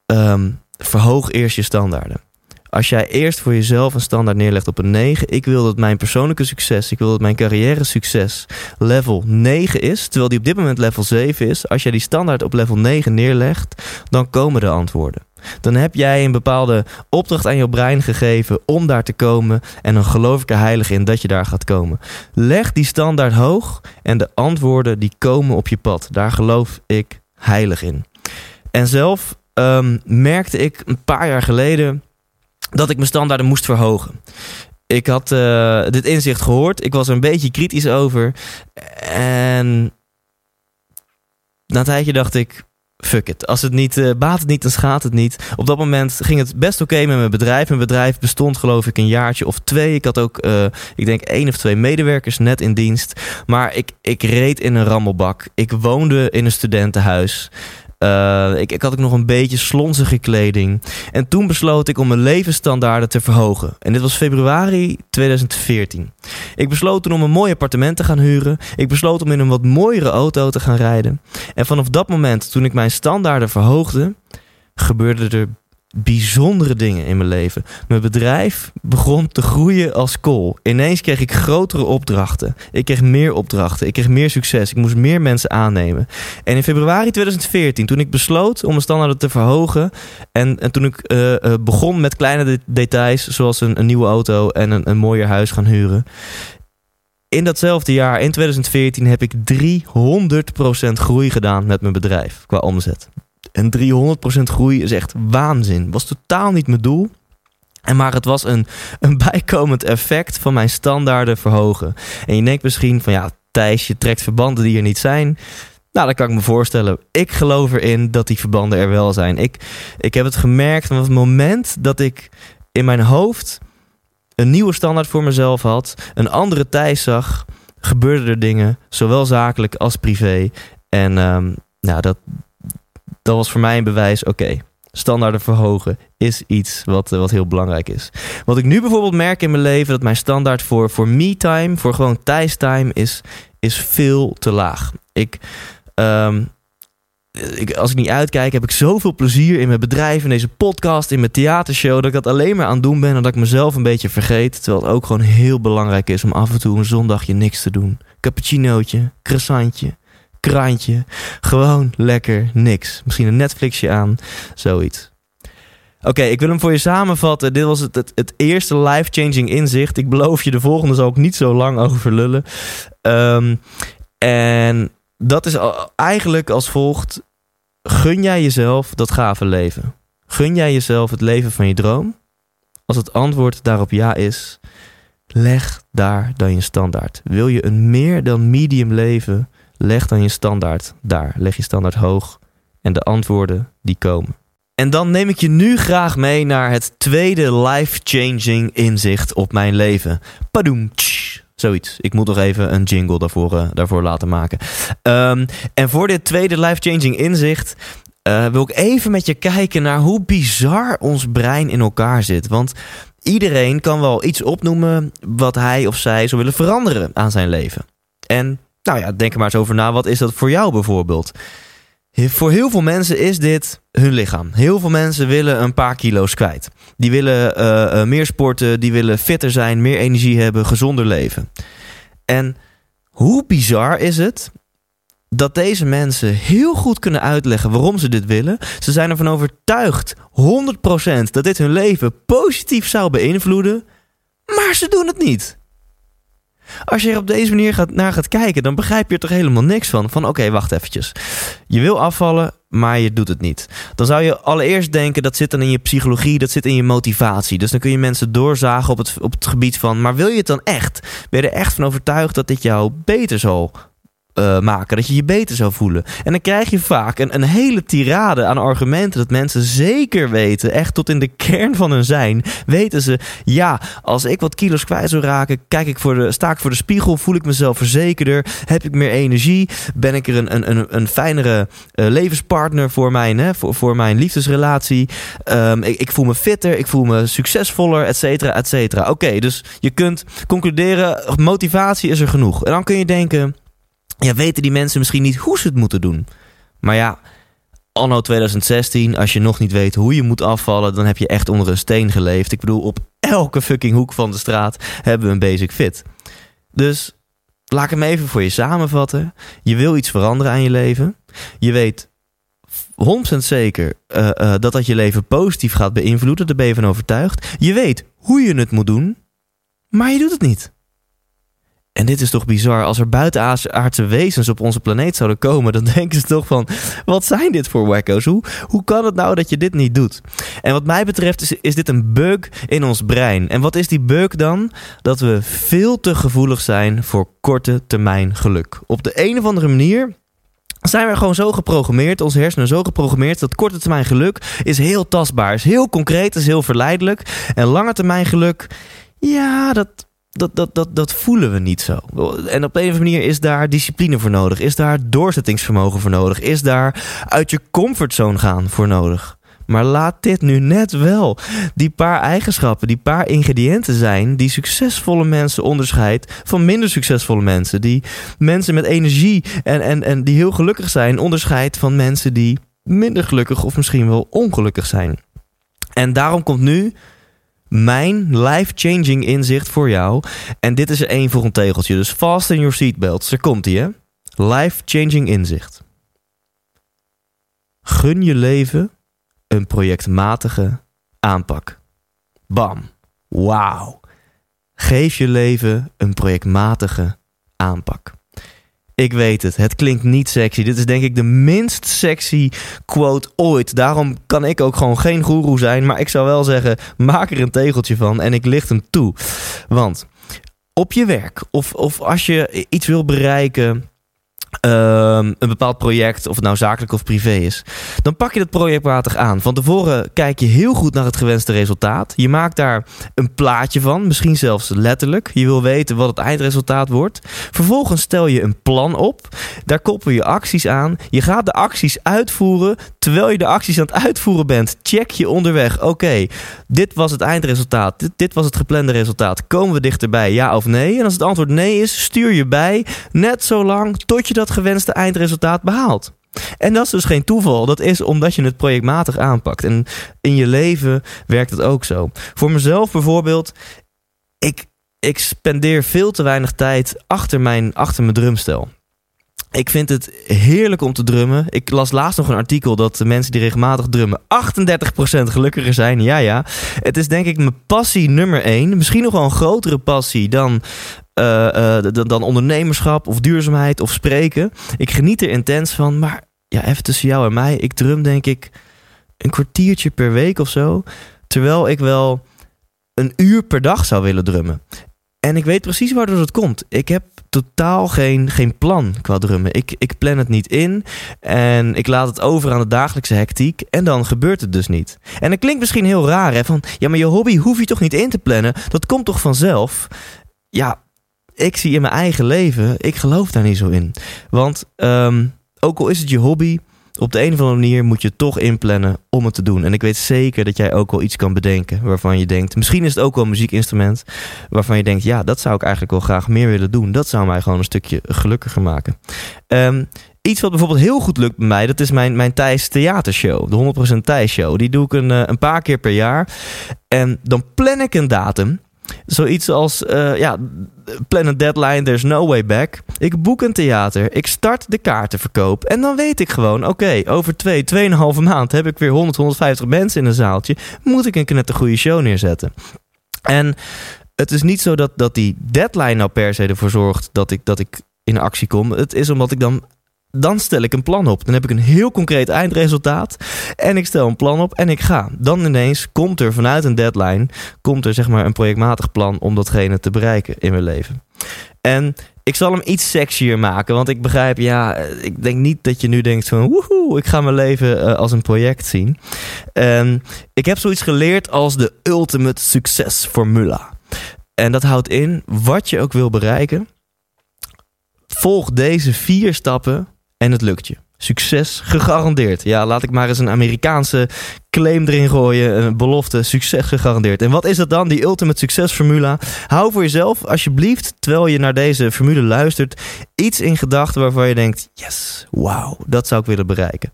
Um, verhoog eerst je standaarden. Als jij eerst voor jezelf een standaard neerlegt op een 9. Ik wil dat mijn persoonlijke succes, ik wil dat mijn carrière succes level 9 is. Terwijl die op dit moment level 7 is. Als jij die standaard op level 9 neerlegt, dan komen de antwoorden. Dan heb jij een bepaalde opdracht aan je brein gegeven om daar te komen. En dan geloof ik er heilig in dat je daar gaat komen. Leg die standaard hoog en de antwoorden die komen op je pad. Daar geloof ik heilig in. En zelf um, merkte ik een paar jaar geleden dat ik mijn standaarden moest verhogen. Ik had uh, dit inzicht gehoord. Ik was er een beetje kritisch over. En na een tijdje dacht ik, fuck it. Als het niet uh, baat het niet, dan schaadt het niet. Op dat moment ging het best oké met mijn bedrijf. Mijn bedrijf bestond geloof ik een jaartje of twee. Ik had ook, uh, ik denk één of twee medewerkers net in dienst. Maar ik, ik reed in een rammelbak. Ik woonde in een studentenhuis. Uh, ik, ik had ook nog een beetje slonzige kleding. En toen besloot ik om mijn levensstandaarden te verhogen. En dit was februari 2014. Ik besloot toen om een mooi appartement te gaan huren. Ik besloot om in een wat mooiere auto te gaan rijden. En vanaf dat moment, toen ik mijn standaarden verhoogde, gebeurde er bijzondere dingen in mijn leven. Mijn bedrijf begon te groeien als kool. Ineens kreeg ik grotere opdrachten. Ik kreeg meer opdrachten. Ik kreeg meer succes. Ik moest meer mensen aannemen. En in februari 2014, toen ik besloot om mijn standaarden te verhogen. En, en toen ik uh, uh, begon met kleine details, zoals een, een nieuwe auto en een, een mooier huis gaan huren. In datzelfde jaar, in 2014, heb ik 300% groei gedaan met mijn bedrijf qua omzet. En 300% groei is echt waanzin. Was totaal niet mijn doel. En maar het was een, een bijkomend effect van mijn standaarden verhogen. En je denkt misschien van ja, Thijs, je trekt verbanden die er niet zijn. Nou, dat kan ik me voorstellen. Ik geloof erin dat die verbanden er wel zijn. Ik, ik heb het gemerkt van het moment dat ik in mijn hoofd een nieuwe standaard voor mezelf had, een andere Thijs zag, gebeurden er dingen, zowel zakelijk als privé. En um, nou, dat, dat was voor mij een bewijs, oké, standaarden verhogen is iets wat, eh, wat heel belangrijk is. Wat ik nu bijvoorbeeld merk in mijn leven, dat mijn standaard voor, voor me-time, voor gewoon time is, is veel te laag. Ik, um, ik, als ik niet uitkijk, heb ik zoveel plezier in mijn bedrijf, in deze podcast, in mijn theatershow, dat ik dat alleen maar aan het doen ben en dat ik mezelf een beetje vergeet. Terwijl het ook gewoon heel belangrijk is om af en toe een zondagje niks te doen. Cappuccinootje, croissantje, krantje. Gewoon lekker niks. Misschien een Netflixje aan, zoiets. Oké, ik wil hem voor je samenvatten. Dit was het, het, eerste life-changing inzicht. Ik beloof je, de volgende zal ik niet zo lang over lullen. Um, en dat is eigenlijk als volgt. Gun jij jezelf dat gave leven? Gun jij jezelf het leven van je droom? Als het antwoord daarop ja is, leg daar dan je standaard. Wil je een meer dan medium leven? Leg dan je standaard daar. Leg je standaard hoog en de antwoorden die komen. En dan neem ik je nu graag mee naar het tweede life-changing inzicht op mijn leven. Padoem. Zoiets. Ik moet nog even een jingle daarvoor, uh, daarvoor laten maken. Um, en voor dit tweede life-changing inzicht uh, wil ik even met je kijken naar hoe bizar ons brein in elkaar zit. Want iedereen kan wel iets opnoemen wat hij of zij zou willen veranderen aan zijn leven. En nou ja, denk er maar eens over na. Wat is dat voor jou bijvoorbeeld? Voor heel veel mensen is dit hun lichaam. Heel veel mensen willen een paar kilo's kwijt. Die willen uh, uh, meer sporten, die willen fitter zijn, meer energie hebben, gezonder leven. En hoe bizar is het dat deze mensen heel goed kunnen uitleggen waarom ze dit willen. Ze zijn ervan overtuigd, 100%, dat dit hun leven positief zou beïnvloeden, maar ze doen het niet. Als je er op deze manier gaat, naar gaat kijken, dan begrijp je er toch helemaal niks van. Van oké, wacht eventjes. Je wil afvallen, maar je doet het niet. Dan zou je allereerst denken, dat zit dan in je psychologie, dat zit in je motivatie. Dus dan kun je mensen doorzagen op het, op het gebied van, maar wil je het dan echt? Ben je er echt van overtuigd dat dit jou beter zal uh, maken. Dat je je beter zou voelen. En dan krijg je vaak een, een hele tirade aan argumenten. Dat mensen zeker weten, echt tot in de kern van hun zijn, weten ze: ja, als ik wat kilo's kwijt zou raken, kijk ik voor de, sta ik voor de spiegel, voel ik mezelf verzekerder, heb ik meer energie, ben ik er een, een, een, een fijnere uh, levenspartner voor mijn, hè, voor, voor mijn liefdesrelatie. Um, ik, voel me fitter, ik voel me succesvoller, et cetera, et cetera. Oké, dus je kunt concluderen: motivatie is er genoeg. En dan kun je denken ja, weten die mensen misschien niet hoe ze het moeten doen. Maar ja, anno 2016, als je nog niet weet hoe je moet afvallen, dan heb je echt onder een steen geleefd. Ik bedoel, op elke fucking hoek van de straat hebben we een basic fit. Dus laat ik hem even voor je samenvatten. Je wil iets veranderen aan je leven. Je weet 100% zeker uh, uh, dat dat je leven positief gaat beïnvloeden. Daar ben je van overtuigd. Je weet hoe je het moet doen, maar je doet het niet. En dit is toch bizar. Als er buitenaardse wezens op onze planeet zouden komen, dan denken ze toch van: wat zijn dit voor wacko's? Hoe, kan het nou dat je dit niet doet? En wat mij betreft is, is dit een bug in ons brein. En wat is die bug dan? Dat we veel te gevoelig zijn voor korte termijn geluk. Op de een of andere manier zijn we gewoon zo geprogrammeerd, onze hersenen zo geprogrammeerd, dat korte termijn geluk is heel tastbaar, is heel concreet, is heel verleidelijk. En lange termijn geluk, ja, dat, dat, dat, dat, dat voelen we niet zo. En op een of andere manier is daar discipline voor nodig, is daar doorzettingsvermogen voor nodig, is daar uit je comfortzone gaan voor nodig. Maar laat dit nu net wel die paar eigenschappen, die paar ingrediënten zijn die succesvolle mensen onderscheidt van minder succesvolle mensen. Die mensen met energie en, en, en die heel gelukkig zijn onderscheidt van mensen die minder gelukkig of misschien wel ongelukkig zijn. En daarom komt nu mijn life-changing inzicht voor jou. En dit is er één voor een tegeltje. Dus fasten your seatbelts. Er komt ie, hè? Life-changing inzicht. Gun je leven een projectmatige aanpak. Bam. Wauw. Geef je leven een projectmatige aanpak. Ik weet het, het klinkt niet sexy. Dit is denk ik de minst sexy quote ooit. Daarom kan ik ook gewoon geen goeroe zijn. Maar ik zou wel zeggen, maak er een tegeltje van en ik licht hem toe. Want op je werk of, of als je iets wil bereiken Um, een bepaald project, of het nou zakelijk of privé is, dan pak je dat projectmatig aan. Van tevoren kijk je heel goed naar het gewenste resultaat. Je maakt daar een plaatje van, misschien zelfs letterlijk. Je wil weten wat het eindresultaat wordt. Vervolgens stel je een plan op. Daar koppel je acties aan. Je gaat de acties uitvoeren. Terwijl je de acties aan het uitvoeren bent, check je onderweg. Oké, dit was het eindresultaat. Dit, dit was het geplande resultaat. Komen we dichterbij, ja of nee? En als het antwoord nee is, stuur je bij. Net zo lang tot je dat gewenste eindresultaat behaalt. En dat is dus geen toeval. Dat is omdat je het projectmatig aanpakt. En in je leven werkt het ook zo. Voor mezelf bijvoorbeeld, ik, ik spendeer veel te weinig tijd achter mijn, achter mijn drumstel. Ik vind het heerlijk om te drummen. Ik las laatst nog een artikel dat de mensen die regelmatig drummen 38% gelukkiger zijn. Ja, ja. Het is denk ik mijn passie nummer één. Misschien nog wel een grotere passie dan, dan ondernemerschap of duurzaamheid of spreken. Ik geniet er intens van. Maar ja, even tussen jou en mij. Ik drum denk ik een kwartiertje per week of zo. Terwijl ik wel een uur per dag zou willen drummen. En ik weet precies waardoor dat komt. Ik heb totaal geen, geen plan qua drummen. Ik, ik plan het niet in en ik laat het over aan de dagelijkse hectiek en dan gebeurt het dus niet. En dat klinkt misschien heel raar hè, van ja maar je hobby hoef je toch niet in te plannen, dat komt toch vanzelf? Ja, ik zie in mijn eigen leven, ik geloof daar niet zo in. Want um, ook al is het je hobby, op de een of andere manier moet je toch inplannen om het te doen. En ik weet zeker dat jij ook wel iets kan bedenken waarvan je denkt, misschien is het ook wel een muziekinstrument waarvan je denkt, ja, dat zou ik eigenlijk wel graag meer willen doen. Dat zou mij gewoon een stukje gelukkiger maken. Um, Iets wat bijvoorbeeld heel goed lukt bij mij, dat is mijn, mijn Thijs theatershow. De 100% Thijs show. Die doe ik een, een paar keer per jaar. En dan plan ik een datum. Zoiets als, uh, ja, plan een deadline, there's no way back. Ik boek een theater, ik start de kaartenverkoop. En dan weet ik gewoon, oké, over twee, tweeënhalve maand heb ik weer 100, 150 mensen in een zaaltje. Moet ik een net goede show neerzetten. En het is niet zo dat, dat die deadline nou per se ervoor zorgt dat ik, dat ik in actie kom. Het is omdat ik dan dan stel ik een plan op. Dan heb ik een heel concreet eindresultaat. En ik stel een plan op en ik ga. Dan ineens komt er vanuit een deadline... komt er zeg maar een projectmatig plan om datgene te bereiken in mijn leven. En ik zal hem iets sexier maken. Want ik begrijp, ja, ik denk niet dat je nu denkt van... woehoe, ik ga mijn leven uh, als een project zien. En ik heb zoiets geleerd als de ultimate succesformula. En dat houdt in, wat je ook wil bereiken... volg deze vier stappen en het lukt je. Succes gegarandeerd. Ja, laat ik maar eens een Amerikaanse claim erin gooien. Een belofte. Succes gegarandeerd. En wat is dat dan? Die ultimate succesformula. Hou voor jezelf alsjeblieft, terwijl je naar deze formule luistert, iets in gedachten waarvan je denkt: yes, wauw, dat zou ik willen bereiken.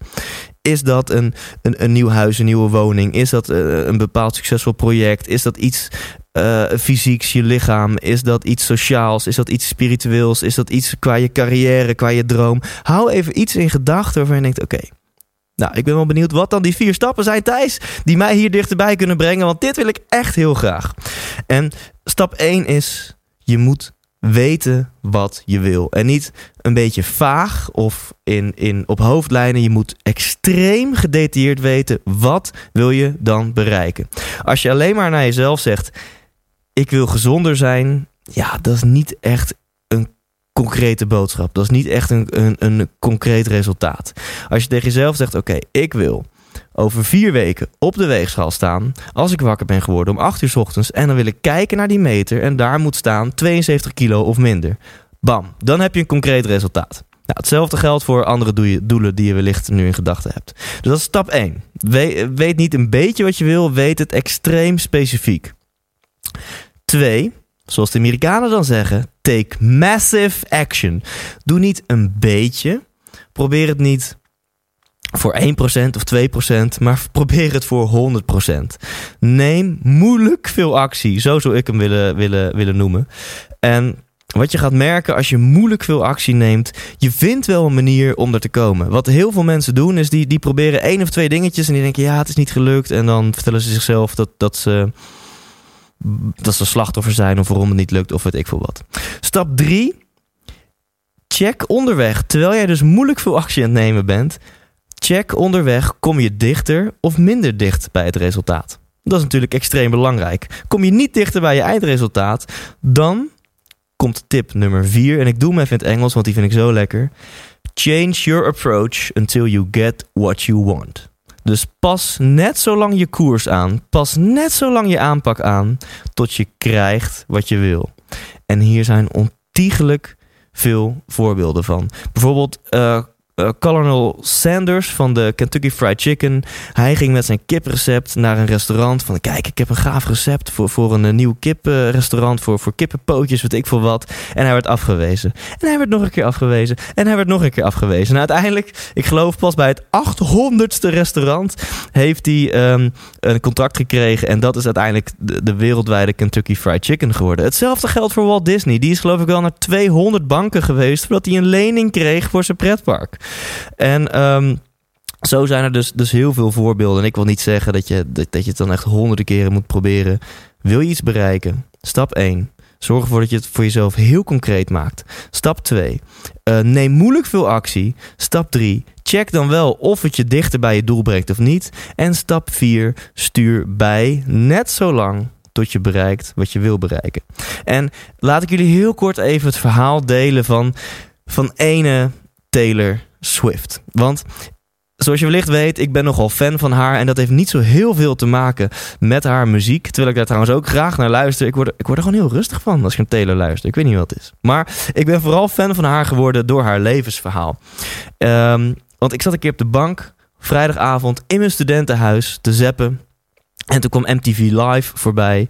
Is dat een, een, een nieuw huis, een nieuwe woning? Is dat eh, een bepaald succesvol project? Is dat iets uh, fysieks, je lichaam? Is dat iets sociaals? Is dat iets spiritueels? Is dat iets qua je carrière, qua je droom? Hou even iets in gedachten waarvan je denkt: oké. nou, ik ben wel benieuwd wat dan die vier stappen zijn, Thijs, die mij hier dichterbij kunnen brengen. Want dit wil ik echt heel graag. En stap 1 is: je moet weten wat je wil. En niet een beetje vaag of in, in, op hoofdlijnen. Je moet extreem gedetailleerd weten wat wil je dan bereiken. Als je alleen maar naar jezelf zegt: ik wil gezonder zijn. Ja, dat is niet echt een concrete boodschap. Dat is niet echt een, een, een concreet resultaat. Als je tegen jezelf zegt: oké, ik wil over vier weken op de weegschaal staan als ik wakker ben geworden om 8 uur s ochtends en dan wil ik kijken naar die meter en daar moet staan 72 kilo of minder. Bam, dan heb je een concreet resultaat. Nou, hetzelfde geldt voor andere doelen die je wellicht nu in gedachten hebt. Dus dat is stap 1. weet niet een beetje wat je wil, weet het extreem specifiek. 2. Zoals de Amerikanen dan zeggen, take massive action. Doe niet een beetje. Probeer het niet voor 1% of 2%, maar probeer het voor 100%. Neem moeilijk veel actie, zo zou ik hem willen, willen, willen noemen. En wat je gaat merken als je moeilijk veel actie neemt, je vindt wel een manier om er te komen. Wat heel veel mensen doen, is die, die proberen één of twee dingetjes en die denken, ja, het is niet gelukt. En dan vertellen ze zichzelf dat, dat ze dat ze slachtoffer zijn of waarom het niet lukt of weet ik veel wat. Stap 3. Check onderweg, terwijl jij dus moeilijk veel actie aan het nemen bent, Check onderweg, kom je dichter of minder dicht bij het resultaat? Dat is natuurlijk extreem belangrijk. Kom je niet dichter bij je eindresultaat, dan komt tip nummer 4. En ik doe hem even in het Engels, want die vind ik zo lekker. Change your approach until you get what you want. Dus pas net zo lang je koers aan, pas net zo lang je aanpak aan, tot je krijgt wat je wil. En hier zijn ontiegelijk veel voorbeelden van. Bijvoorbeeld uh, uh, Colonel Sanders van de Kentucky Fried Chicken. Hij ging met zijn kiprecept naar een restaurant. Van kijk, ik heb een gaaf recept voor, voor een, nieuw kiprestaurant. Voor, voor kippenpootjes, weet ik veel wat. En hij werd afgewezen. En hij werd nog een keer afgewezen. En hij werd nog een keer afgewezen. En uiteindelijk, ik geloof pas bij het 800ste restaurant, heeft hij um, een contract gekregen. En dat is uiteindelijk de, de wereldwijde Kentucky Fried Chicken geworden. Hetzelfde geldt voor Walt Disney. Die is geloof ik wel naar 200 banken geweest voordat hij een lening kreeg voor zijn pretpark. En um, zo zijn er dus, dus heel veel voorbeelden. En ik wil niet zeggen dat je, dat, dat je het dan echt honderden keren moet proberen. Wil je iets bereiken? Stap 1. Zorg ervoor dat je het voor jezelf heel concreet maakt. Stap 2. Uh, neem moeilijk veel actie. Stap 3. Check dan wel of het je dichter bij je doel brengt of niet. En stap 4. Stuur bij net zo lang tot je bereikt wat je wil bereiken. En laat ik jullie heel kort even het verhaal delen van, van ene Taylor Swift. Want Zoals je wellicht weet, ik ben nogal fan van haar. En dat heeft niet zo heel veel te maken met haar muziek. Terwijl ik daar trouwens ook graag naar luister. Ik word, ik word er gewoon heel rustig van als ik naar Taylor luister. Ik weet niet wat het is. Maar ik ben vooral fan van haar geworden door haar levensverhaal. Um, want ik zat een keer op de bank, vrijdagavond, in mijn studentenhuis te zappen. En toen kwam MTV Live voorbij.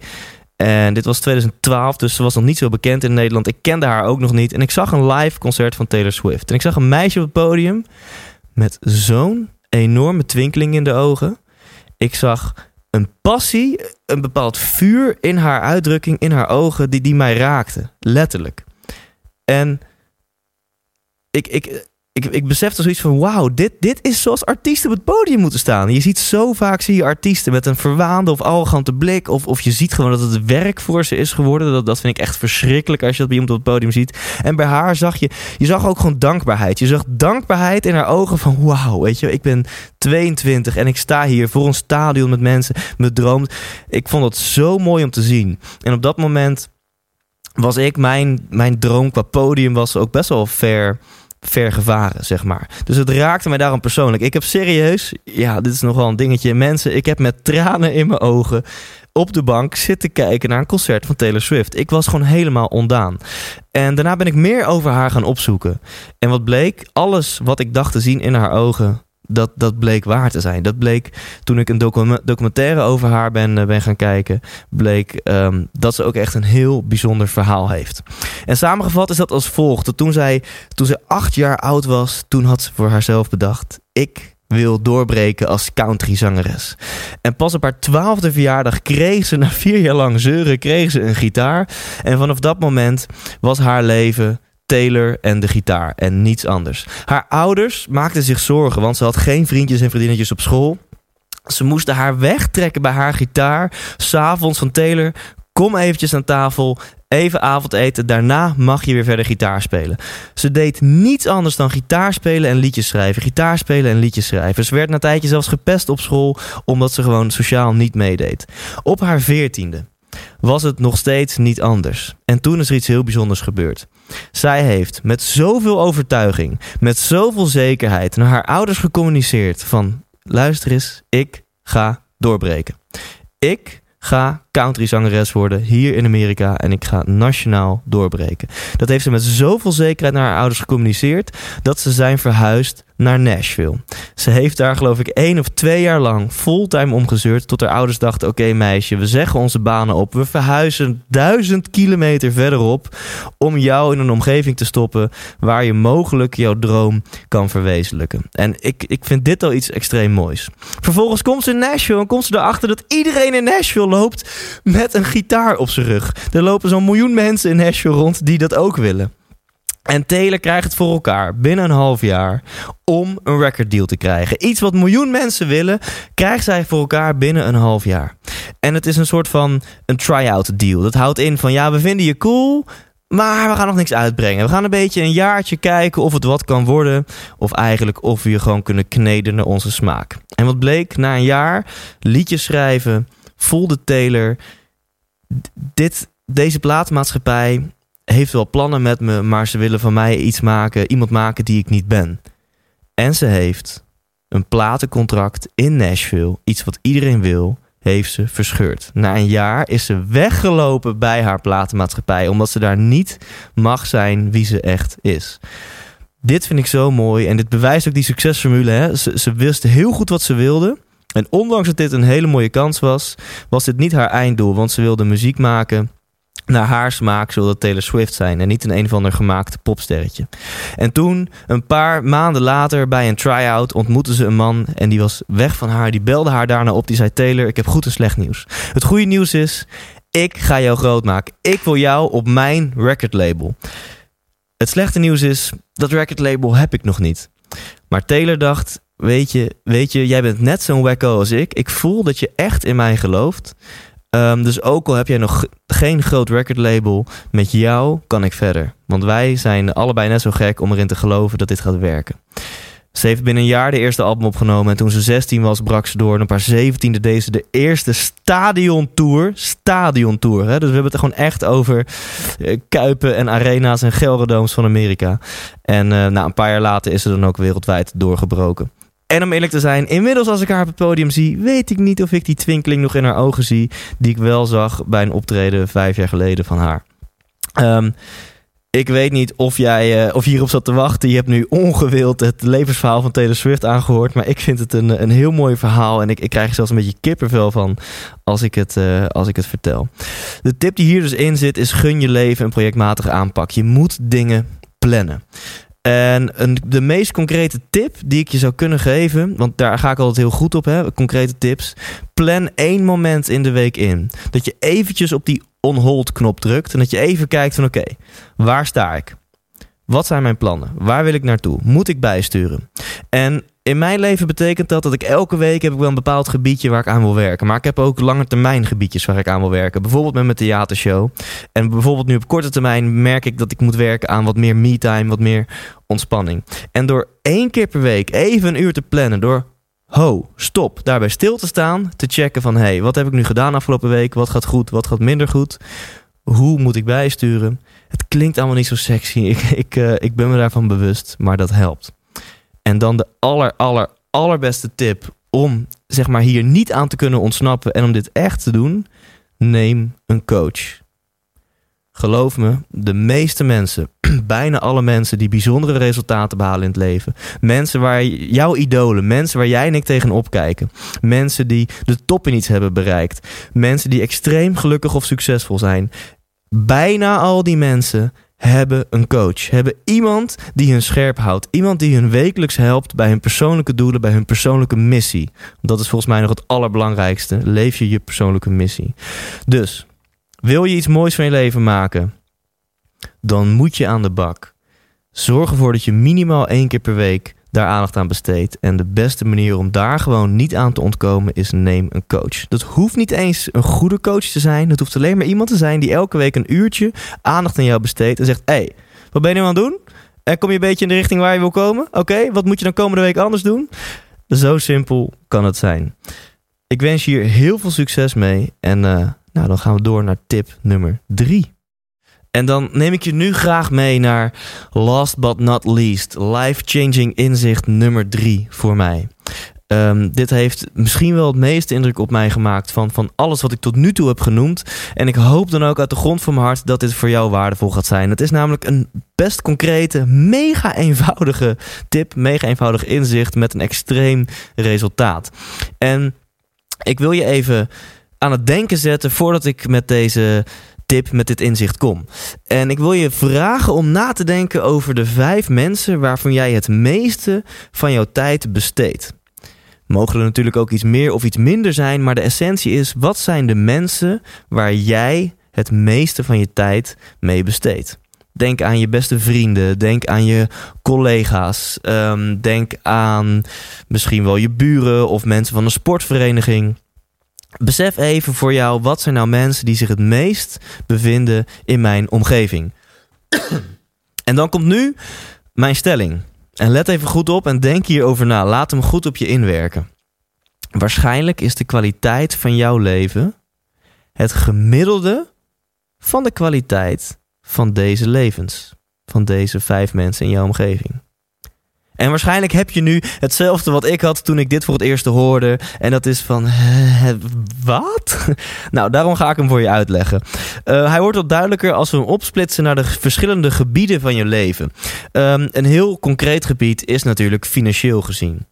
En dit was 2012, dus ze was nog niet zo bekend in Nederland. Ik kende haar ook nog niet. En ik zag een live concert van Taylor Swift. En ik zag een meisje op het podium met zo'n enorme twinkeling in de ogen. Ik zag een passie, een bepaald vuur in haar uitdrukking, in haar ogen, die, die mij raakte. Letterlijk. En ik, ik, ik, ik besefte zoiets van: wauw, dit, dit is zoals artiesten op het podium moeten staan. Je ziet zo vaak zie je artiesten met een verwaande of arrogante blik. Of, of je ziet gewoon dat het werk voor ze is geworden. Dat, dat vind ik echt verschrikkelijk als je dat bij iemand op het podium ziet. En bij haar zag je, je zag ook gewoon dankbaarheid. Je zag dankbaarheid in haar ogen van: wauw, weet je, ik ben 22 en ik sta hier voor een stadion met mensen. Me droomt. Ik vond het zo mooi om te zien. En op dat moment was ik, mijn, mijn droom qua podium was ook best wel ver ver gevaren, zeg maar. Dus het raakte mij daarom persoonlijk. Ik heb serieus, ja, dit is nog wel een dingetje. Mensen, ik heb met tranen in mijn ogen op de bank zitten kijken naar een concert van Taylor Swift. Ik was gewoon helemaal ondaan. En daarna ben ik meer over haar gaan opzoeken. En wat bleek? Alles wat ik dacht te zien in haar ogen, dat, dat bleek waar te zijn. Dat bleek toen ik een documentaire over haar ben, eh, ben gaan kijken, bleek ehm, dat ze ook echt een heel bijzonder verhaal heeft. En samengevat is dat als volgt. Dat toen zij, toen zij acht jaar oud was, toen had ze voor haarzelf bedacht: ik wil doorbreken als countryzangeres. En pas op haar twaalfde verjaardag kreeg ze, na vier jaar lang zeuren, kreeg ze een gitaar. En vanaf dat moment was haar leven Taylor en de gitaar en niets anders. Haar ouders maakten zich zorgen, want ze had geen vriendjes en vriendinnetjes op school. Ze moesten haar wegtrekken bij haar gitaar. S'avonds van Taylor, kom eventjes aan tafel. Even avondeten, daarna mag je weer verder gitaar spelen. Ze deed niets anders dan gitaar spelen en liedjes schrijven. Gitaar spelen en liedjes schrijven. Ze werd na een tijdje zelfs gepest op school omdat ze gewoon sociaal niet meedeed. Op haar veertiende was het nog steeds niet anders. En toen is er iets heel bijzonders gebeurd. Zij heeft met zoveel overtuiging, met zoveel zekerheid naar haar ouders gecommuniceerd van luister eens, ik ga doorbreken. Ik ga countryzangeres worden hier in Amerika en ik ga nationaal doorbreken. Dat heeft ze met zoveel zekerheid naar haar ouders gecommuniceerd dat ze zijn verhuisd naar Nashville. Ze heeft daar geloof ik één of twee jaar lang fulltime omgezeurd tot haar ouders dachten oké meisje, we zeggen onze banen op, we verhuizen duizend kilometer verderop om jou in een omgeving te stoppen waar je mogelijk jouw droom kan verwezenlijken. En ik, ik vind dit al iets extreem moois. Vervolgens komt ze in Nashville en komt ze erachter dat iedereen in Nashville loopt met een gitaar op zijn rug. Er lopen zo'n miljoen mensen in Nashville rond die dat ook willen. En Taylor krijgt het voor elkaar binnen een half jaar om een record deal te krijgen. Iets wat miljoen mensen willen, krijgt zij voor elkaar binnen een half jaar. En het is een soort van een try-out deal. Dat houdt in van ja, we vinden je cool, maar we gaan nog niks uitbrengen. We gaan een beetje een jaartje kijken of het wat kan worden. Of eigenlijk of we je gewoon kunnen kneden naar onze smaak. En wat bleek, na een jaar liedjes schrijven, voelde Taylor... Dit, deze plaatmaatschappij heeft wel plannen met me, maar ze willen van mij iets maken, iemand maken die ik niet ben. En ze heeft een platencontract in Nashville, iets wat iedereen wil, heeft ze verscheurd. Na een jaar is ze weggelopen bij haar platenmaatschappij, omdat ze daar niet mag zijn wie ze echt is. Dit vind ik zo mooi en dit bewijst ook die succesformule. Hè? Ze, ze wist heel goed wat ze wilde. En ondanks dat dit een hele mooie kans was, was dit niet haar einddoel. Want ze wilde muziek maken naar haar smaak zou dat Taylor Swift zijn en niet een een of ander gemaakt popsterretje. En toen, een paar maanden later, bij een try-out ontmoette ze een man en die was weg van haar. Die belde haar daarna op, die zei Taylor, ik heb goed en slecht nieuws. Het goede nieuws is, ik ga jou groot maken. Ik wil jou op mijn recordlabel. Het slechte nieuws is, dat recordlabel heb ik nog niet. Maar Taylor dacht, weet je, weet je jij bent net zo'n wacko als ik. Ik voel dat je echt in mij gelooft. Um, dus ook al heb jij nog geen groot recordlabel, met jou kan ik verder. Want wij zijn allebei net zo gek om erin te geloven dat dit gaat werken. Ze heeft binnen een jaar de eerste album opgenomen. En toen ze 16 was, brak ze door. En op haar 17e deed ze de eerste stadiontour. Stadiontour. Hè? Dus we hebben het er gewoon echt over eh, kuipen en arena's en gelredooms van Amerika. En uh, nou, een paar jaar later is ze dan ook wereldwijd doorgebroken. En om eerlijk te zijn, inmiddels als ik haar op het podium zie, weet ik niet of ik die twinkeling nog in haar ogen zie, die ik wel zag bij een optreden vijf jaar geleden van haar. Um, ik weet niet of jij uh, of hierop zat te wachten. Je hebt nu ongewild het levensverhaal van Taylor Swift aangehoord. Maar ik vind het een, een heel mooi verhaal. En ik, ik krijg er zelfs een beetje kippenvel van als ik, het, uh, als ik het vertel. De tip die hier dus in zit is gun je leven een projectmatige aanpak. Je moet dingen plannen. En de meest concrete tip die ik je zou kunnen geven, want daar ga ik altijd heel goed op, hè, concrete tips. Plan één moment in de week in. Dat je eventjes op die on-hold knop drukt en dat je even kijkt van oké, waar sta ik? Wat zijn mijn plannen? Waar wil ik naartoe? Moet ik bijsturen? En in mijn leven betekent dat dat ik elke week heb ik wel een bepaald gebiedje waar ik aan wil werken. Maar ik heb ook lange termijn gebiedjes waar ik aan wil werken. Bijvoorbeeld met mijn theatershow. En bijvoorbeeld nu op korte termijn merk ik dat ik moet werken aan wat meer me-time, wat meer ontspanning. En door één keer per week even een uur te plannen, door ho, stop, daarbij stil te staan, te checken van hé, hey, wat heb ik nu gedaan afgelopen week? Wat gaat goed, wat gaat minder goed? Hoe moet ik bijsturen? Het klinkt allemaal niet zo sexy. Ik, ik, uh, ik ben me daarvan bewust, maar dat helpt. En dan de aller, aller, allerbeste tip om zeg maar hier niet aan te kunnen ontsnappen en om dit echt te doen, neem een coach. Geloof me, de meeste mensen, bijna alle mensen die bijzondere resultaten behalen in het leven, mensen waar jouw idolen, mensen waar jij en ik tegen opkijken, mensen die de top in iets hebben bereikt, mensen die extreem gelukkig of succesvol zijn, bijna al die mensen hebben een coach. Hebben iemand die hun scherp houdt. Iemand die hun wekelijks helpt bij hun persoonlijke doelen, bij hun persoonlijke missie. Dat is volgens mij nog het allerbelangrijkste. Leef je je persoonlijke missie. Dus, wil je iets moois van je leven maken? Dan moet je aan de bak. Zorg ervoor dat je minimaal één keer per week daar aandacht aan besteedt. En de beste manier om daar gewoon niet aan te ontkomen is neem een coach. Dat hoeft niet eens een goede coach te zijn. Het hoeft alleen maar iemand te zijn die elke week een uurtje aandacht aan jou besteedt en zegt: hey, wat ben je aan het doen? En kom je een beetje in de richting waar je wil komen? Oké, wat moet je dan komende week anders doen? Zo simpel kan het zijn. Ik wens je hier heel veel succes mee. En uh, nou, dan gaan we door naar tip nummer drie. En dan neem ik je nu graag mee naar last but not least, life-changing inzicht nummer drie voor mij. Um, dit heeft misschien wel het meeste indruk op mij gemaakt van, van alles wat ik tot nu toe heb genoemd. En ik hoop dan ook uit de grond van mijn hart dat dit voor jou waardevol gaat zijn. Het is namelijk een best concrete, mega eenvoudige tip, mega eenvoudig inzicht met een extreem resultaat. En ik wil je even aan het denken zetten voordat ik met deze tip met dit inzicht kom. En ik wil je vragen om na te denken over de vijf mensen waarvan jij het meeste van jouw tijd besteedt. Mogen er natuurlijk ook iets meer of iets minder zijn, maar de essentie is: wat zijn de mensen waar jij het meeste van je tijd mee besteedt? Denk aan je beste vrienden. Denk aan je collega's. Um, denk aan misschien wel je buren of mensen van een sportvereniging. Besef even voor jou, wat zijn nou mensen die zich het meest bevinden in mijn omgeving? en dan komt nu mijn stelling. En let even goed op en denk hierover na. Laat hem goed op je inwerken. Waarschijnlijk is de kwaliteit van jouw leven het gemiddelde van de kwaliteit van deze levens. Van deze vijf mensen in jouw omgeving. En waarschijnlijk heb je nu hetzelfde wat ik had toen ik dit voor het eerst hoorde. En dat is van, wat? nou, daarom ga ik hem voor je uitleggen. Uh, hij wordt wat duidelijker als we hem opsplitsen naar de verschillende gebieden van je leven. Um, een heel concreet gebied is natuurlijk financieel gezien.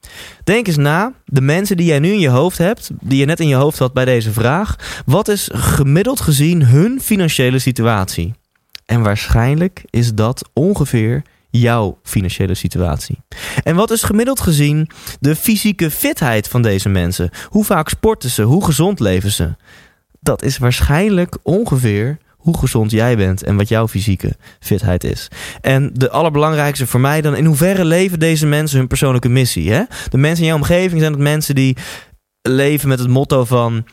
Denk eens na, de mensen die jij nu in je hoofd hebt, die je net in je hoofd had bij deze vraag. Wat is gemiddeld gezien hun financiële situatie? En waarschijnlijk is dat ongeveer jouw financiële situatie. En wat is gemiddeld gezien de fysieke fitheid van deze mensen? Hoe vaak sporten ze? Hoe gezond leven ze? Dat is waarschijnlijk ongeveer hoe gezond jij bent en wat jouw fysieke fitheid is. En de allerbelangrijkste voor mij dan, in hoeverre leven deze mensen hun persoonlijke missie? Hè? De mensen in jouw omgeving zijn het mensen die leven met het motto van